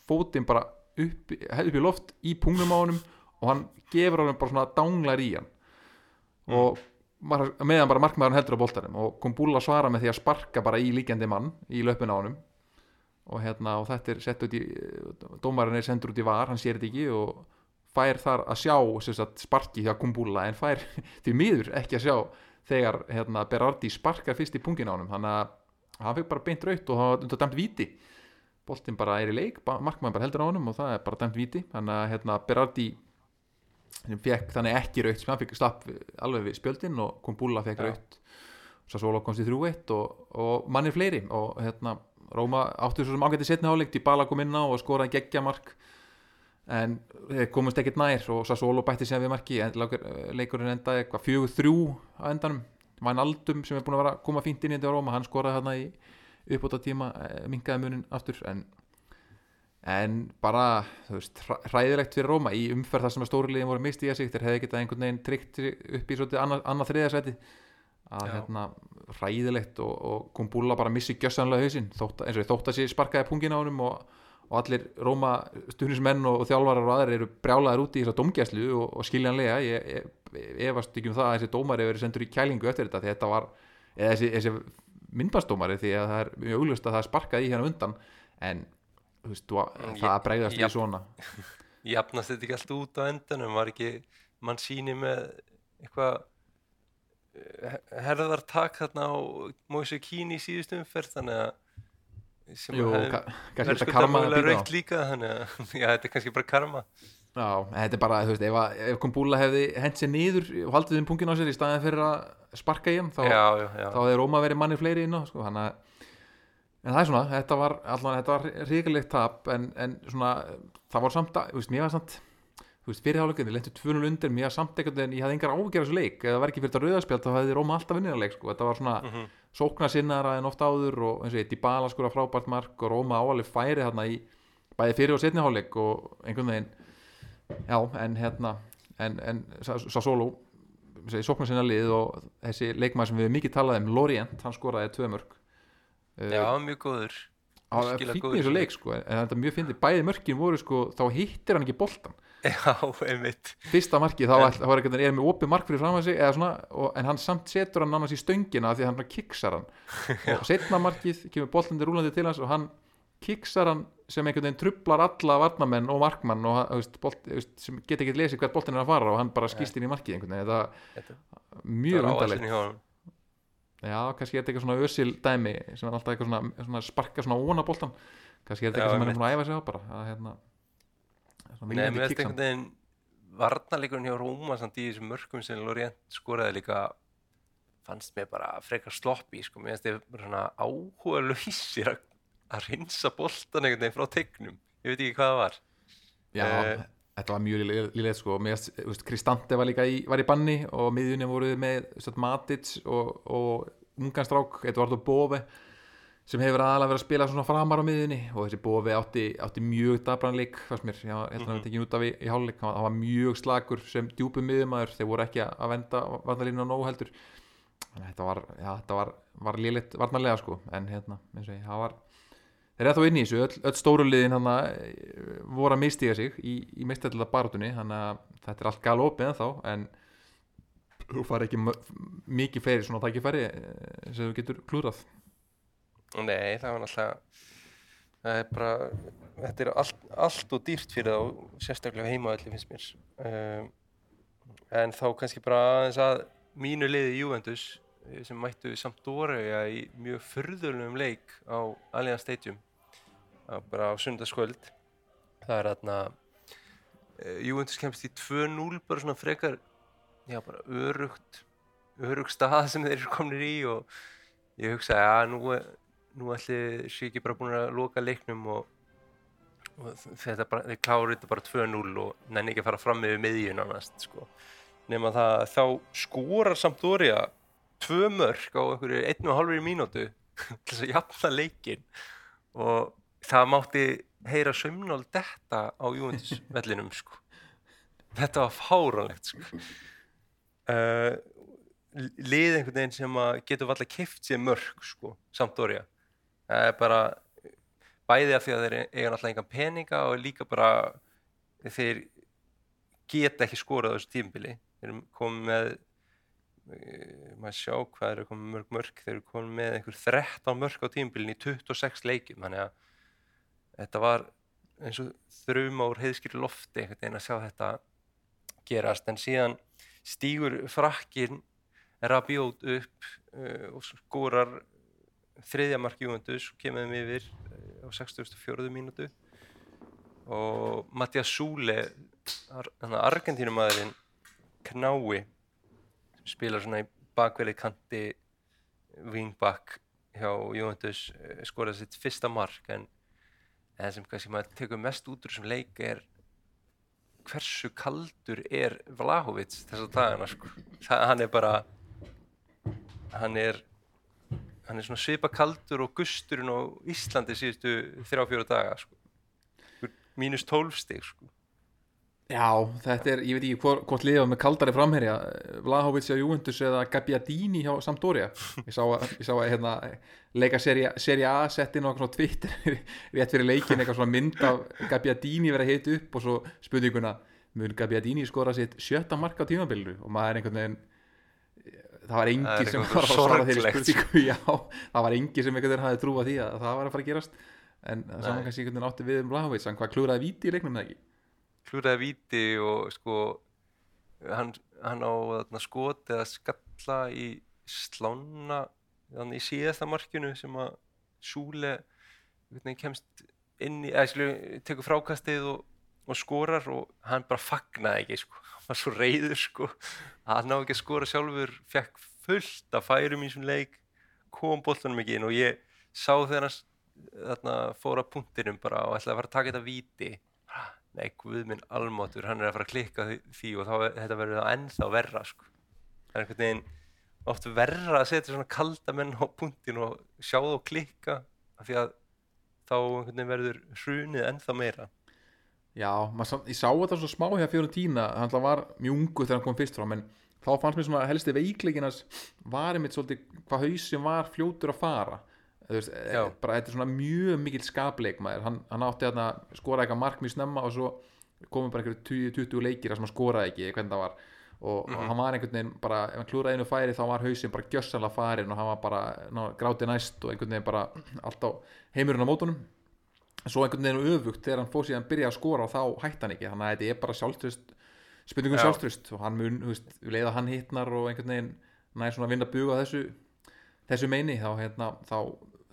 fótinn bara upp, upp í loft í pungnum á honum og hann gefur honum bara svona danglar í hann. Og Mar- meðan bara markmaðurinn heldur á boltanum og Kumbulla svara með því að sparka bara í líkjandi mann í löpun á honum. Og, hérna, og þetta er sett út í dómarinn er sendur út í var, hann sér þetta ekki og fær þar að sjá sagt, sparki hjá Kumbulla en fær því miður ekki að sjá þegar hérna, Berardi sparkar fyrst í pungin á honum þannig að hann fikk bara beint raut og það var undir dæmt víti. Boltinn bara er í leik, markmaðurinn bara heldur á honum og það er bara dæmt víti. Þannig að hérna, Berardi fekk þannig ekki raukt sem hann fekk slapp alveg við spjöldin og Kumbula fekk Já. raukt Sassolo komst í 3-1 og, og mannir fleiri og hérna Róma áttu svo sem ágætti setni hálfleik Dybala kom inn á og skoraði geggjamark en þeir komust ekkert nær og Sassolo bætti sér við marki en leikur- leikurinn endaði eitthvað fjögur þrjú á endanum. Van Aldum sem er búin að vera að koma fínt inn í þetta á Róma hann skoraði þarna í uppbóta tíma minkaði munin aftur en en bara veist, hræ- hræðilegt fyrir Róma í umferð þar sem að stórulegin voru misti í sig þeir hefði getað einhvern veginn tryggt upp í annað, annað þriðasæti að hérna hræðilegt og, og kom búla bara að missi gjössanlega hausinn þótt, eins og þótt að sé sparkaði pungin á honum og, og allir Róma stuðnismenn og, og þjálfarar og aðrir eru brjálaðir út í þessa dómgæslu og, og skiljanlega ég, ég, ég efast ekki um það að þessi dómari hefur verið sendur í kælingu eftir þetta því þetta var eða þessi, þessi myndbastómari því að það er mjög auglust að það er sparkað í hérna undan en veist, það ég- ég- við svona. jafnast þetta ekki allt út á endanum? Var ekki mann síni með eitthvað eh, herðartak þarna á Moise Keane í síðustu umferð? Þannig að sem Jú, ka- kannski þetta karma líka þannig já, þetta er kannski bara karma. Já, þetta er bara, þú veist, ef, ef Kumbúla hefði hent sér niður og haldið þeim pungin á sér í staðin fyrir að sparka í hann þá, já, þá hefði Róma verið manni fleiri inn á sko, þannig að en það er svona, þetta var var ríkilegt tap en, en svona, það var samt að, þú veist, mér var samt þú veist, fyrirháleikin, við lentum 2-0 undir mér samt einhvern veginn, ég hafði engar ágjör þessu leik. Eða það var ekki fyrir þetta rauðarspjald, þá hefði Róma alltaf vinnið leik, sko, þetta var svona mm Mhm. sókna sinnara en oft áður og eins og ég, Dybala skora frábært mark og Róma áalið færi þarna í bæði fyrir og setni hálfleik og einhvern veginn já, en hérna en, en Sassolo sókna sinna lið og þessi leikmaður sem við mikið talað um, Lorient, hann skoraði tvö mörg já, mjög góður. það í þessu í leik sko, en þetta mjög fyndið, bæði mörkin voru sko, þá hittir hann ekki boltan já, einmitt. Fyrsta markið, þá, En- var einhvern veginn er með opið mark fyrir fram að sig, svona, og, en hann samt setur hann annars í stöngina því hann kiksar hann. Og setna markið kemur boltandi rúlandi til hans og hann kiksar hann sem einhvern veginn trublar alla varnamenn og markmann og veist, bolt, veist, sem get ekki lesið hvert boltin er að fara og hann bara skýst inn í markið einhvern veginn, Þetta- er mjög það undarlegt. já, kannski er þetta eitthvað svona ösil dæmi sem er alltaf eitthvað svona, svona sparka svona óna boltan kannski er þetta eitthvað sem hann er búin að æfa sig á bara að hérna svona Nei, þetta kiksa hann. einhvern veginn varnarleikurinn hjá Róma samt í þessum mörgum sem Lorient skoraði líka fannst mér bara frekar sloppi sko, mér finnst bara svona áhuga lausir að, að rinsa boltan einhvern veginn frá tegnum, ég veit ekki hvað það var. Já, Eh, þetta var mjög lílega sko, mér, finnst, veist, Kristante var líka í, var í banni og miðjunni voru með Matic og, og unganstrák, Eduardo Bove sem hefur aðalega verið að spila svona framar á miðjunni og þessi Bove átti, átti mjög dabranleik, fannst mér, ég held að hann Mhm. tekið út af í, í hálfleik, hann var- hann var mjög slagur sem djúpum miðjumæður, þeir voru ekki að venda varnalínu á nóg heldur þetta var, já, þetta var, var lélegt varnarlega sko, en hérna, eins og ég, það var Þeir eru þá inn í þessu, öll, öll stóru liðin hann voru að mistiga sig í, í mistættilega barátunni, þannig að þetta er allt gal opið en þá, en þú fari ekki mikið fleiri svona tækifæri eh, sem þú getur klúrað. Nei, það var náttúrulega það er bara þetta er allt, allt og dýrt fyrir þá sérstaklega heimaðalli finnst mér. Um, en þá kannski bara aðeins að mínu liði Juventus eh, sem mættu Sampdoria í mjög furðulegum leik á Allianz Stadium bara á sundarskvöld það er þarna uh, Juventus kemst í 2-0 bara svona frekar já bara örugt örug stað sem þeir eru komnir í og ég hugsaði að nú, er- nú ætli sé ekki bara búin að loka leiknum og, og þetta bara, þeir kláru þetta bara 2-0 og nenni ekki að fara fram með miðjun annast sko. nema það að þá skorar Sampdoria tvö mörg á einhverju einu og hálfri mínútu til þess að jafna leikin og það mátti heyra sömnál detta á Juventus vellinum sko. þetta var fáránlegt sko. uh, lið einhvern veginn sem getur valla kift sér mörg sko, Sampdoria það er bara bæði af því að þeir eiga náttúrulega engan peninga og líka bara þeir geta ekki skorað á þessu tímbili þeir eru komið með uh, maður sjá hvað þeir eru komið mörg mörg þeir eru komið með einhver 13 mörg á tímbilin í 26 leikjum. Þannig að þetta var eins og þrjum ár heiðskýri lofti einhvern veginn að sjá þetta gerast. En síðan stígur frakkin Rabiot upp uh, og skorar þriðja mark Juventus og kemur þeim yfir uh, á 64. mínútu og Mattias Súle þannig að Argentínumæðurinn Knái sem spilar svona í bakverið kanti wingback hjá Juventus eh, skoraði sitt fyrsta mark en það sem kannski maður tekur mest út úr þessum leik er hversu kaldur er Vlahovic þess að dagana sko. hann er bara hann er hann er svona svipa kaldur og gusturinn á Íslandi síðustu þrjá fjóra daga sko. mínus 12 stig sko. Já, þetta er, ég veit ekki hvort, hvort liða með kaldari framherja Vlahovic á Juventus eða Gabbiadini hjá Sampdoria ég sá að, ég sá að hérna, leika seri, A sett inn á svona Twitter rétt fyrir leikin eitthvað svona mynd af Gabbiadini verið að hita upp og svo spurninguna mun Gabbiadini skora sitt sjötta mark á tímabilinu og maður er einhvern veginn það var er sem var að svara þeirri spurningu já, það var engin sem einhvern veginn hafði trúa því að það var að fara að gerast. En saman kannski einhvern veginn átti við um Vlahovic hann hvað klúraði víti í leiknum eða ekki? Klúraði víti og sko hann, hann á skot eða skalla í slána þannig í síðasta markinu sem að Súle kemst inn í eða skilju, tekur frákastið og, og skorar og hann bara fagnaði ekki sko, var svo reyður sko. Hann ná ekki að skora sjálfur fekk fullt af færum í þessum leik kom boltanum ekki inn og ég sá þegar hann þarna fór að punktinum bara og ætlaði að fara að taka þetta víti. Nei, guð minn almátur, hann er að fara að klikka því, og þá þetta verður það ennþá verra sko. það er einhvern veginn oft verra að setja svona kalda menn á punktin og sjá þá klikka af því að þá verður hrunið ennþá meira Já, maður, ég sá þetta svo smá hjá fjórum tína hann var mjög ungu þegar hann kom fyrst frá en þá fannst mér svona helsti veikleikinas var einmitt svolítið hvað hausin var fljótur að fara. Veist, e- bara þetta er svona mjög mikill skapleik maður, hann, hann átti að skora eitthvað mark mjög snemma og svo komum bara einhverju 20 leikir að sem hann skoraði ekki hvernig það var. Og, og hann var einhvern veginn bara, ef hann klúraði einu færi þá var hausin bara gjössanlega farin og hann var bara ná, gráti næst og einhvern veginn bara allt á heimurinn á mótunum svo einhvern veginn öfugt þegar hann fór síðan að byrja að skora og þá hætti hann ekki. Þannig að þetta er bara sjálfströst spurningum Já. sjálfströst og hann mun, þú veist, leið að hann hittnar og einhvern veginn nær svona að vinna bug á þessu þessu meini þá, hérna, þá,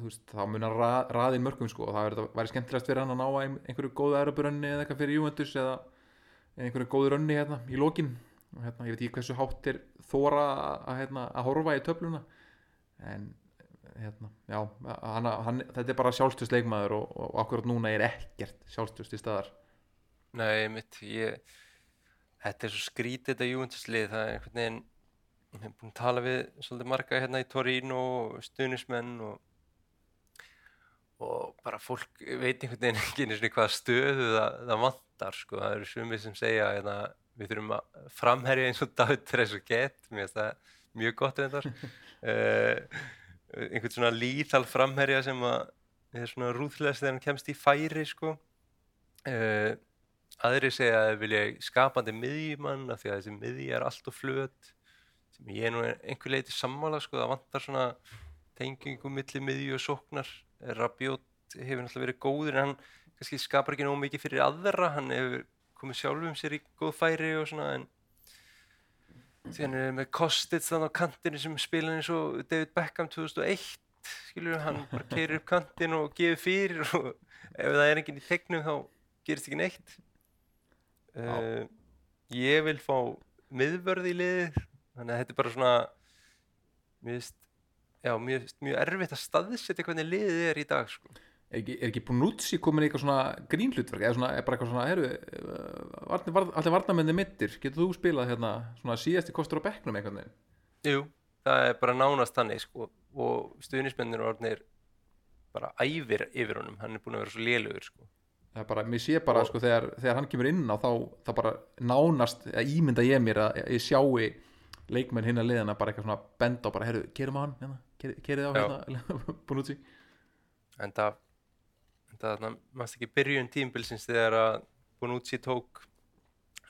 veist, þá mun hann ra, raðin mörgum sko. Og það væri, skemmtilegast fyrir hann að ná að ein- einhverju góðu eruburönni eða eitthvað fyrir Juventus eða einhverju góðu rönni hérna í lokin. Og hérna, ég veit ekki hversu hátt er þóra að, hérna, að horfa í töfluna. En hérna, já, hann, hann, þetta er bara sjálfstöðs leikmaður og, og akkurat núna er ekkert sjálfstöðs til staðar. Nei, mitt, ég þetta er svo skrítið þetta Juventuslið það er einhvern veginn ég hef búin að tala við svolítið marga hérna í Torino og stuðnismenn og og bara fólk veit einhvern veginn ekki einu sinni hvaða stöðu það, það vantar sko, það eru sumið sem segja hérna, við þurfum að framherja eins og David Teres og Gett, mér finnst það mjög gott reyndar. Uh, einhvern svona lýþal framherja sem að er svona rúðlega þegar hann kemst í færi sko. Uh, aðri segja að vilja skapandi miðjumann af því að þessi miðji er allt og flöt sem ég er nú einhver leiti sammála sko, það vantar svona tengingum milli miðju og sóknar. Rabiot hefur náttúrulega verið góður en hann kannski skapar ekki nóg mikið fyrir aðra. Hann hefur komið sjálfum sér í góð færi og svona en síðan er með Kostic þannig á kantinu sem spila eins og David Beckham 2001 skilur hann bara keirir upp kantin og gefur fyrir og ef það er enginn í tegnum þá gerist ekki neitt uh, ég vil fá miðvörð í liðið þannig að þetta er bara svona mér finnst mjög erfitt að staðsetja hvernig liðið er í dag sko. Er ekki, er ekki Bonucci komin í eitthvað svona grínhlutverk eða svona, er bara eitthvað svona heru, varnir, var, allir varnamenni mittir getur þú spilað hérna svona síðasti kostur á bekknum einhvern veginn? Jú, það er bara nánast þannig sko. og stuðnismennir orðnir bara æfir yfir honum. Hann er búin að vera svo lélugur sko. það er bara, mér sé bara Og- sko þegar, þegar hann kemur inn á þá, þá bara nánast eða ímynda ég mér að ég sjái leikmenn hinn að liðana bara eitthvað svona benda og bara, herru, kerum á hann hérna, kerið á hérna Bonucci. En það en það mannst ekki byrjun tímbilsins þegar að Bonucci tók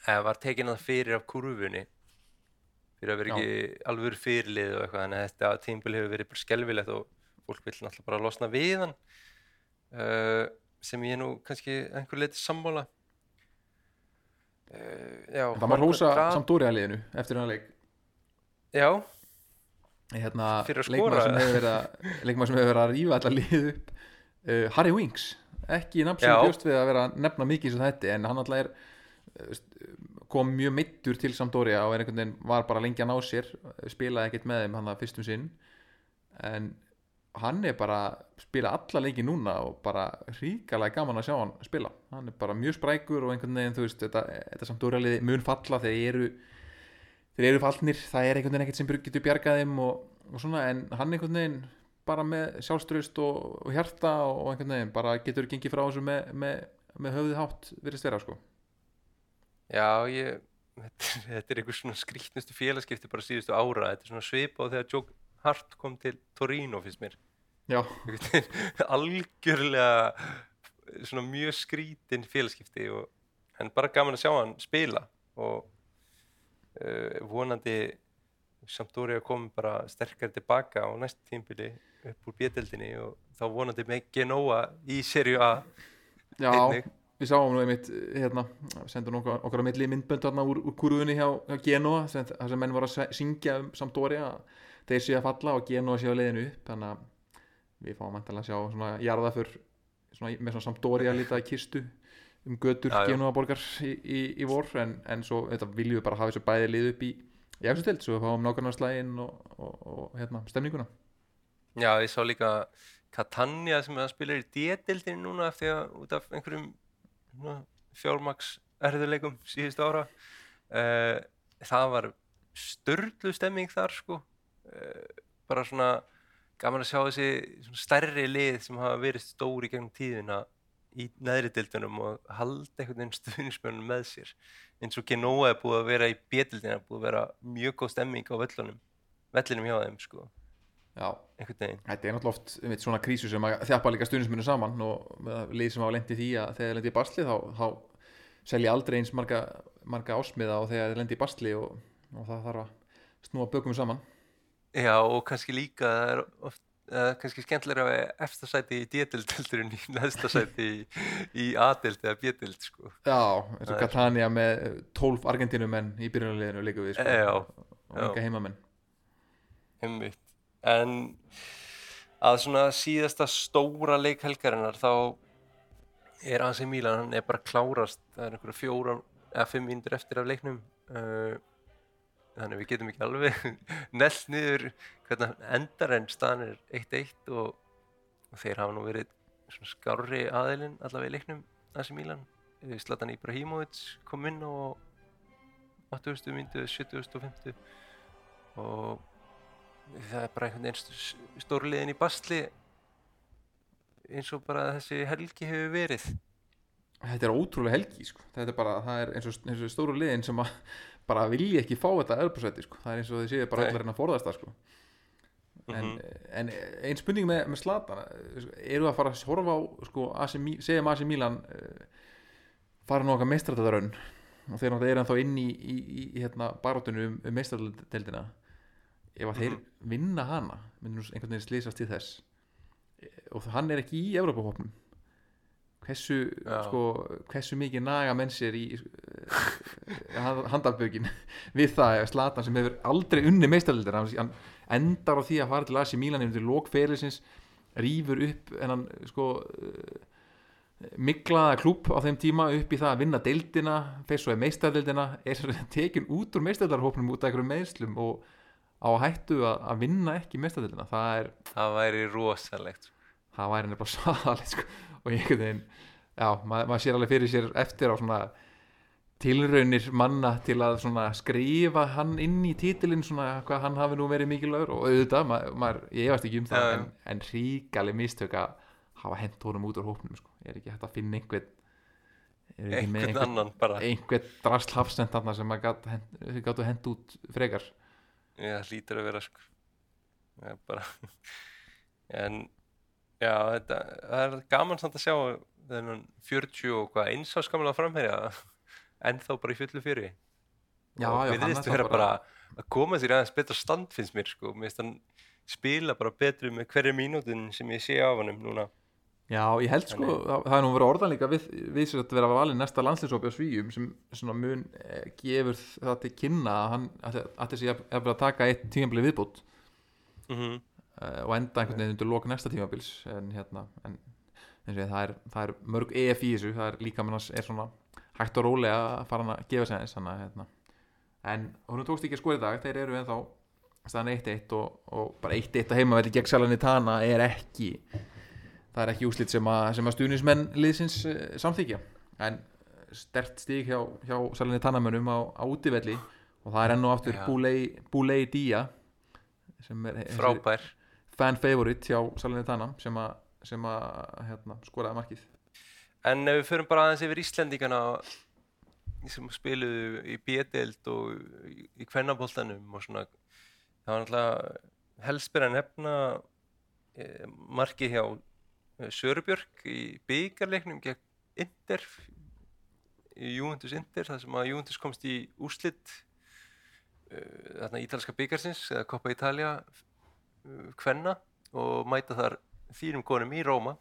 eða var tekin að fyrir af kurfunni fyrir að vera ekki alveg fyrirlið og eitthvað en þetta tímbil hefur verið bara skelfilegt og fólk vil náttúrulega bara losna við hann uh, sem ég nú kannski einhver leiti sammála. Uh, já, það má Marco hrósa Dra- Sampdoria liðinu eftir hann leik. Já, hérna, að skora. sem hefur verið að hefur verið að rífa allar lið upp uh, Harry Winks. Ekki nafn sem bjóst við að vera að nefna mikið sem þetta en hann alltaf er veist, kom mjög mittur til Sampdoria og er einhvern veginn var bara lengi að ná sér spilaði ekkert með þeim hann að fyrstum sinn. En hann er bara spila alla leiki núna og bara ríkalega gaman að sjá hann spila. Hann er bara mjög sprækur og einhvern veginn þú veist, þetta, þetta Sampdoria liði mun falla þeir eru þeir eru fallnir, það er einhvern veginn ekkert sem getur bjargað þeim og, og svona en hann einhvern veginn bara með sjálfströst og, og hjarta og einhvern veginn bara getur gengið frá þessu með, með, með höfuðið hátt virðist vera sko. Já, ég, þetta, er- þetta er einhver svona skrýtnustu félagskipti bara síðustu ára, þetta er svona svipa og þegar Joe Hart kom til Torino finnst mér, Já, algjörlega svona mjög skrítin félagskipti og en bara gaman að sjá hann spila og uh, vonandi Sampdoria kom bara sterkar tilbaka á næst tímbili upp úr bjöldinni og þá vonandi með Genoa í serju A já einnig. við sáum nú einmitt hérna, sendum okkar, okkar á milli myndbönd þarna úr, úr kurfunni hjá, hjá Genoa sem, þar sem menn var að syngja um Sampdoria að þeir séu að falla og Genoa séu að leiðinu upp þannig að við fáum að sjá svona jarðaför svona, með svona Sampdoria litaði kistu um götur. Genoa borgar í, í, í vor en, en svo þetta viljum við bara hafa þessu bæði lið upp í í efstu stilt svo við fáum nákvæmnarslægin og, og, og hérna, stemninguna. Já, ég sá líka Catania sem er að spila í D-dildinu núna eftir að út af einhverjum fjármaks erðuleikum síðustu ára. Uh, það var störlu stemming þar sko. Uh, bara svona gaman að sjá þessi stærri lið sem hafa verið stóri gegnum tíðina í neðri dildunum og halda einhvern veginn stuðnismjörnum með sér. Eins og Genoa er búið að vera í B-dildina búið að vera mjög góð stemming á völlunum vellinum hjá þeim sko. Já, Þetta er náttúrulega oft um svona krísu sem þjapa líka stundismunum saman og með lið sem hafa lent í því að þegar þeir lendi í basli þá, þá selja aldrei eins marga, marga ásmiða og þegar þeir lendi í basli og, og það þarf að snúa bökum saman. Já og kannski líka það er oft uh, kannski skemmtilega að vera efsta sæti í D-dild heldur en í neðsta sæti í, í A-dild eða B-dild sko. Já, eins og Catania með 12 Argentínumenn í byrjunarliðinu líka við sko, Já, og, enga heimamenn. Einmitt. En að svona síðasta stóra leik helgarinnar þá er AC Milan, hann er bara klárast. Það er einhverja fjóra eða fimm mínútur eftir af leiknum. Uh, þannig við getum ekki alveg nelt niður hvernig endar en staðan er 1-1 og, og þeir hafa nú verið svona skárri aðilinn allavega í leiknum AC Milan Eh, Zlatan Ibrahimovic kom inn á 80. mínútu, 70. og 50 og það er bara einhvern veginn stórliðin í basli eins og bara þessi helgi hefur verið Þetta er ótrúlega helgi sko. þetta er bara, það er eins og, eins og stóru liðin sem að bara vilja ekki fá þetta elbúrsæti sko. það er eins og þið séu bara Nei. allar en að forðast það sko. en, en ein spurning með, með Slatan eru að fara að horfa á sko, Mi- segjum AC Milan uh, fara nú okkar meistratæðarönn og þeir náttúrulega eru ennþá inn í, í, í, í hérna, barátunni um, um meistratæðdeldina ef að þeir vinna hana myndir nú einhvern veginn slýsast til þess Eh, og hann er ekki í Evropahopnum hversu, sko, hversu mikið naga menn sér í uh, handabökin við það Slatan sem hefur aldrei unni meistarlildir hann, endar á því að fara til Asi Mílan yfir til lokferilsins rýfur upp en hann sko uh, miklaða klúb á þeim tíma upp í það að vinna deildina fer svo í meistardeildina er tekin út úr meistardeldarhópnum út af einhverjum meðslum og á hættu að, að vinna ekki meistardeildina það er það væri rosalegt. Það væri nefnilega svaðalegt sko. Og ég einhvern veginn já, maður, maður sér alveg fyrir sér eftir á svona tilraunir manna til að svona skrifa hann inn í titilinn svona hvað hann hafi nú verið mikilvægur. Og auðvitað, maður, maður ég efast ekki um það en, en ríkali mistök að hafa hent honum út úr hópnum sko. er ekki hægt að finna einhvern er einhvern annan bara. einhvern drasl hafsend þarna sem að gat, hent, út frekar. Já, það hlýtur að vera sko. bara. En já, þetta, það er gaman samt að sjá þennan 40 og hvað eins á skamla framherja ennþá bara í fullu fyrir Já, og hann virðist er vera þá bara að koma sér aðeins betra stand finnst mér sko, mér finnst hann spila bara betri með hverju mínútin sem ég sé af honum núna. Já, ég held sko, það, það er nú verið orðan líka við, við sér að vera valin næsta landslýsópi á svíjum sem svona mun eh, gefur það til kynna að hann að þessi að, að, að taka eitt tímabili viðbútt mm uh, og enda einhvern veginn undir lok næsta tímabils en hérna en, ég, það, er, það er mörg EF í þessu það er líka með hans er svona hægt og rólega að fara hann að gefa sér eins þannig að hérna. En hún tókst ekki að skora í dag, þeir eru ennþá staðan 1-1 og, og bara 1-1 að heimavelli gegn Salernitana er ekki það er ekki úslit sem að, sem að stuðnismenn liðsins uh, samþykja en stert stík hjá, hjá Salernitana mönnum á, á útivelli og það er enn og aftur sem er þessi frábær fan favorite hjá Salernitana sem að, sem að hérna, skoraði markið. En ef við förum bara aðeins yfir Íslendingana sem spiluðu í B-deild og í, kvennaboltanum og svona það var náttúrulega helst byrja að nefna e, markið hjá e, Sörubjörg í byggarleiknum gegn Inter í Juventus Inter þar sem að Juventus komst í úrslit e, þarna ítalska byggarsins eða Coppa Italia kvenna og mæta þar þýrum konum í Róma.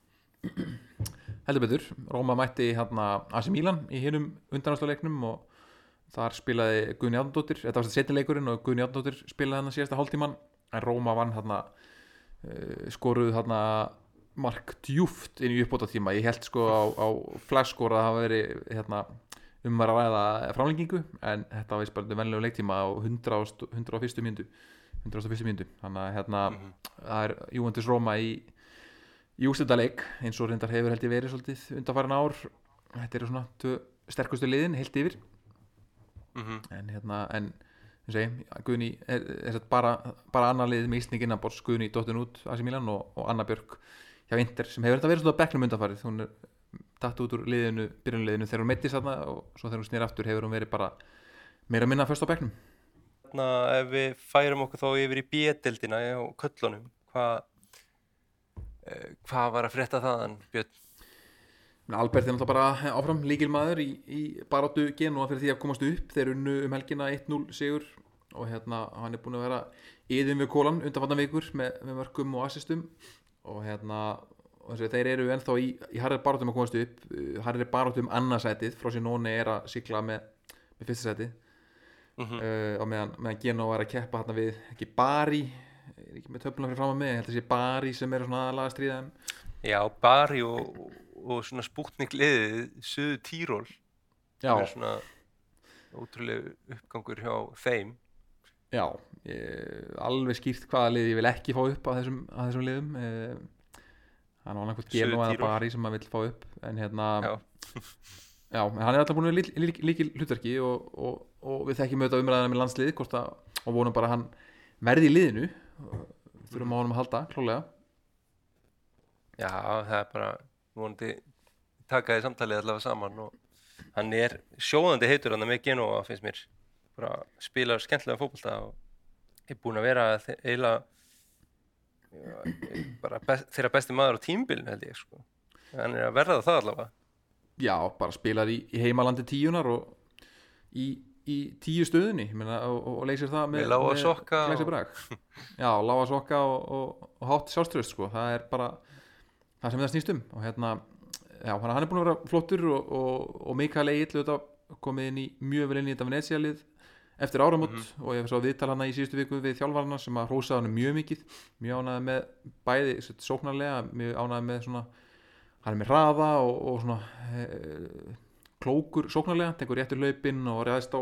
Heldur betur, Róma mætti hérna AC Milan í hinnum undanásluleiknum og þar spilaði Guðni Átnadóttir, þetta var setnileikurinn og Guðni Átnadóttir spilaði hann síðasta hálftíman en Róma vann hérna uh, skoruð hérna mark djúft inn í uppbóta tíma ég held sko á, á flagskor að það hafa verið hérna, um að ræða framlengingu en þetta var bara venlegu leiktíma á 100, 101. mínútu 101. mínútu. Þannig að hérna það er Juventus Róma í úrstundaleik eins og reyndar hefur held ég verið svolítið undanfærin ár. Þetta eru svona tvö sterkustu liðin heilt yfir. Mm en hérna en segi, Guðni er, er þetta bara, bara annar lið með Ísning innanbors Guðni dottin út AC Milan og, og Anna Björk hjá Inter sem hefur þetta verið svona á bekknum undanfarið. Hún er datt út úr liðinu, byrjunliðinu þegar hún meittist þarna og svo þegar hún snýr aftur hefur hún verið bara meira að minna först á bekknum Þarna ef við færum okkur þá yfir í B-deildina á köllunum, eh, hvað var að frétta þaðan, Björn? Albert er náttúrulega bara áfram líkilmaður í, í baráttu genúa fyrir því að komast upp þeir unnu um helgina 1-0 sigur og hérna hann er búin að vera yðin við kólan undanfannan vikur með, með mörgum og assistum og hérna og þessi, þeir eru ennþá í, í harrið baráttum að komast upp uh, harrið baráttum um annarsætið frá sér nóni er að sigla með, með fyrsta Mm uh, og meðan, meðan Genó er að keppa hérna við ekki Bari er ekki með töfluna fyrir fram að mig, ég held að sé Bari sem er svona aðalega að stríða þeim. Já, Bari og, og svona spútnik liðið, Suðu Tíról Já, sem er svona ótrúlega uppgangur hjá þeim. Já, ég, alveg skýrt hvaða lið ég vil ekki fá upp að þessum, að þessum liðum. Eh, hann var annarkvæmt Geno eða. Bari sem maður vill fá upp en hérna, Já, já, en hann er alltaf búin að líkil lík, lík, hlutverki og, og, og við þekkjum auðvitað umræðina með landslið að, og vonum bara að hann verði í liðinu. Þurfum á honum að halda, klálega já, það er bara vonandi taka því samtalið allavega saman og hann er sjóðandi heitur hann með Genova finnst mér bara spilar skemmtilega fótbolta og er búinn að vera bara best, þeirra besti maður á tímbilinu held ég sko. hann er að verða það allavega. Já, bara spilar í, í heimalandi tíunar og í, í tíu stöðunni meina, og, og, leysir það með, Með lága sokka og-. Já, lága sokka og, og, hátt sjálfströst sko. það er bara það sem það snýst um og hérna, já, hann er búin að vera flottur og, og, og Mikael Egil komið inn í mjög vel inn í þetta Venecia-lið eftir áramót og ég svo viðtal hann í síðustu viku við þjálfarna sem að hrósa hann mjög mikið mjög ánæði með bæði sóknarlega, mjög ánæði með svona hann er með hraða og, og svona e, klókur sóknarlega, tekur réttur laupinn og ræðist á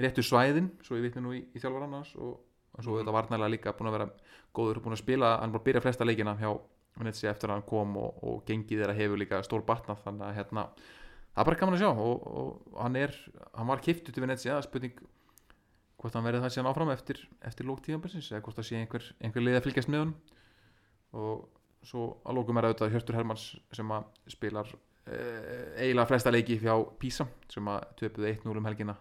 réttur svæðin svo ég vitni nú í, í þjálfar annars og, og svo þetta varnarlega líka búin að vera góður búin að spila, hann bara byrja flesta leikina hjá Venezia eftir að hann kom og, og gengið þeirra hefur líka stór batnað þannig að hérna, það er bara gaman að sjá og, og hann er, hann var kiftu til Venezia, spurning hvort hann verið það síðan áfram eftir, eftir lók tíðanbjörnsins eða hvort það sé einhver, einhver lið að fylgjast með hann og svo að lókum er auðvitað Hjörtur Hermanns sem að spilar eiginlega flesta leiki hjá Písa sem að töpuðu 1-0 um helgina.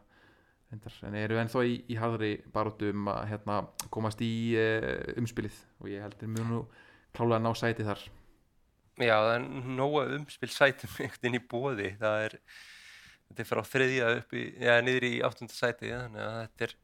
En eru ennþá í, í harðri baróttu um að hérna, komast í uh, umspilið. Og ég heldur mjög nú klálega að ná sæti þar. Já, það er nóga umspil sætum einhvern veginn í bóði það er, þetta er frá þriðja upp í, já, niður í áttunda sæti þannig að þetta er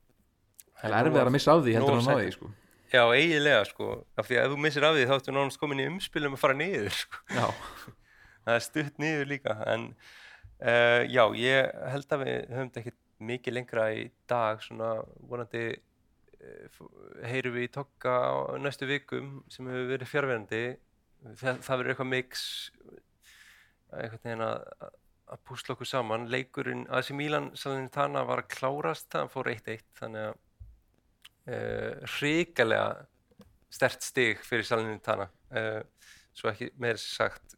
Það er erfið að missa af því heldur að ná því sko. Já, eiginlega sko, af því að ef þú missir af því þá ertu nánast komin í umspilum að fara niður sko. Já, það er stutt niður líka en uh, já, ég held að við höfum þetta ekkert mikið lengra í dag svona vonandi uh, heyrum við í tokka á næstu vikum sem hefur verið fjárverandi það, það verður eitthvað mix einhvern veginn að að púsla okkur saman. Leikurinn, AC Milan Salernitana var að klárast, það fór 1-1 þannig að uh, hrikalega stert stig fyrir Salernitana uh, svo ekki meir sagt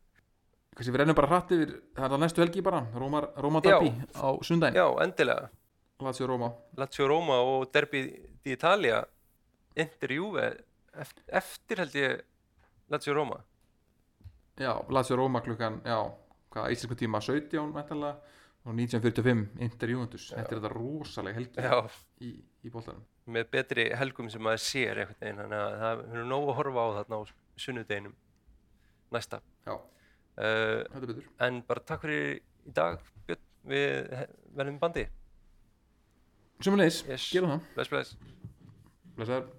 Kanski við rennum bara hratt yfir, það er næstu helgi bara Róma, Róma Já. Derby á sundaginn já, endilega, Lazio Róma. Lazio Roma og Derby d'Italia Inter Juve eft- eftir held ég Lazio Roma Já, Lazio Róma klukkan, já, hvað, íslensku tíma 17 væntanlega og 1945 Inter Juventus, þetta er þetta rosalega helgi já, í, í bóltanum með betri helgum sem maður sér einhvern veginn, þannig að það er nóg að horfa á þarna á sunnudeginum næsta. Já, uh, en bara takk fyrir í dag Björn, við verðum bandi. Sumulegis, Yes. gerum það. Bless bless. Blessaður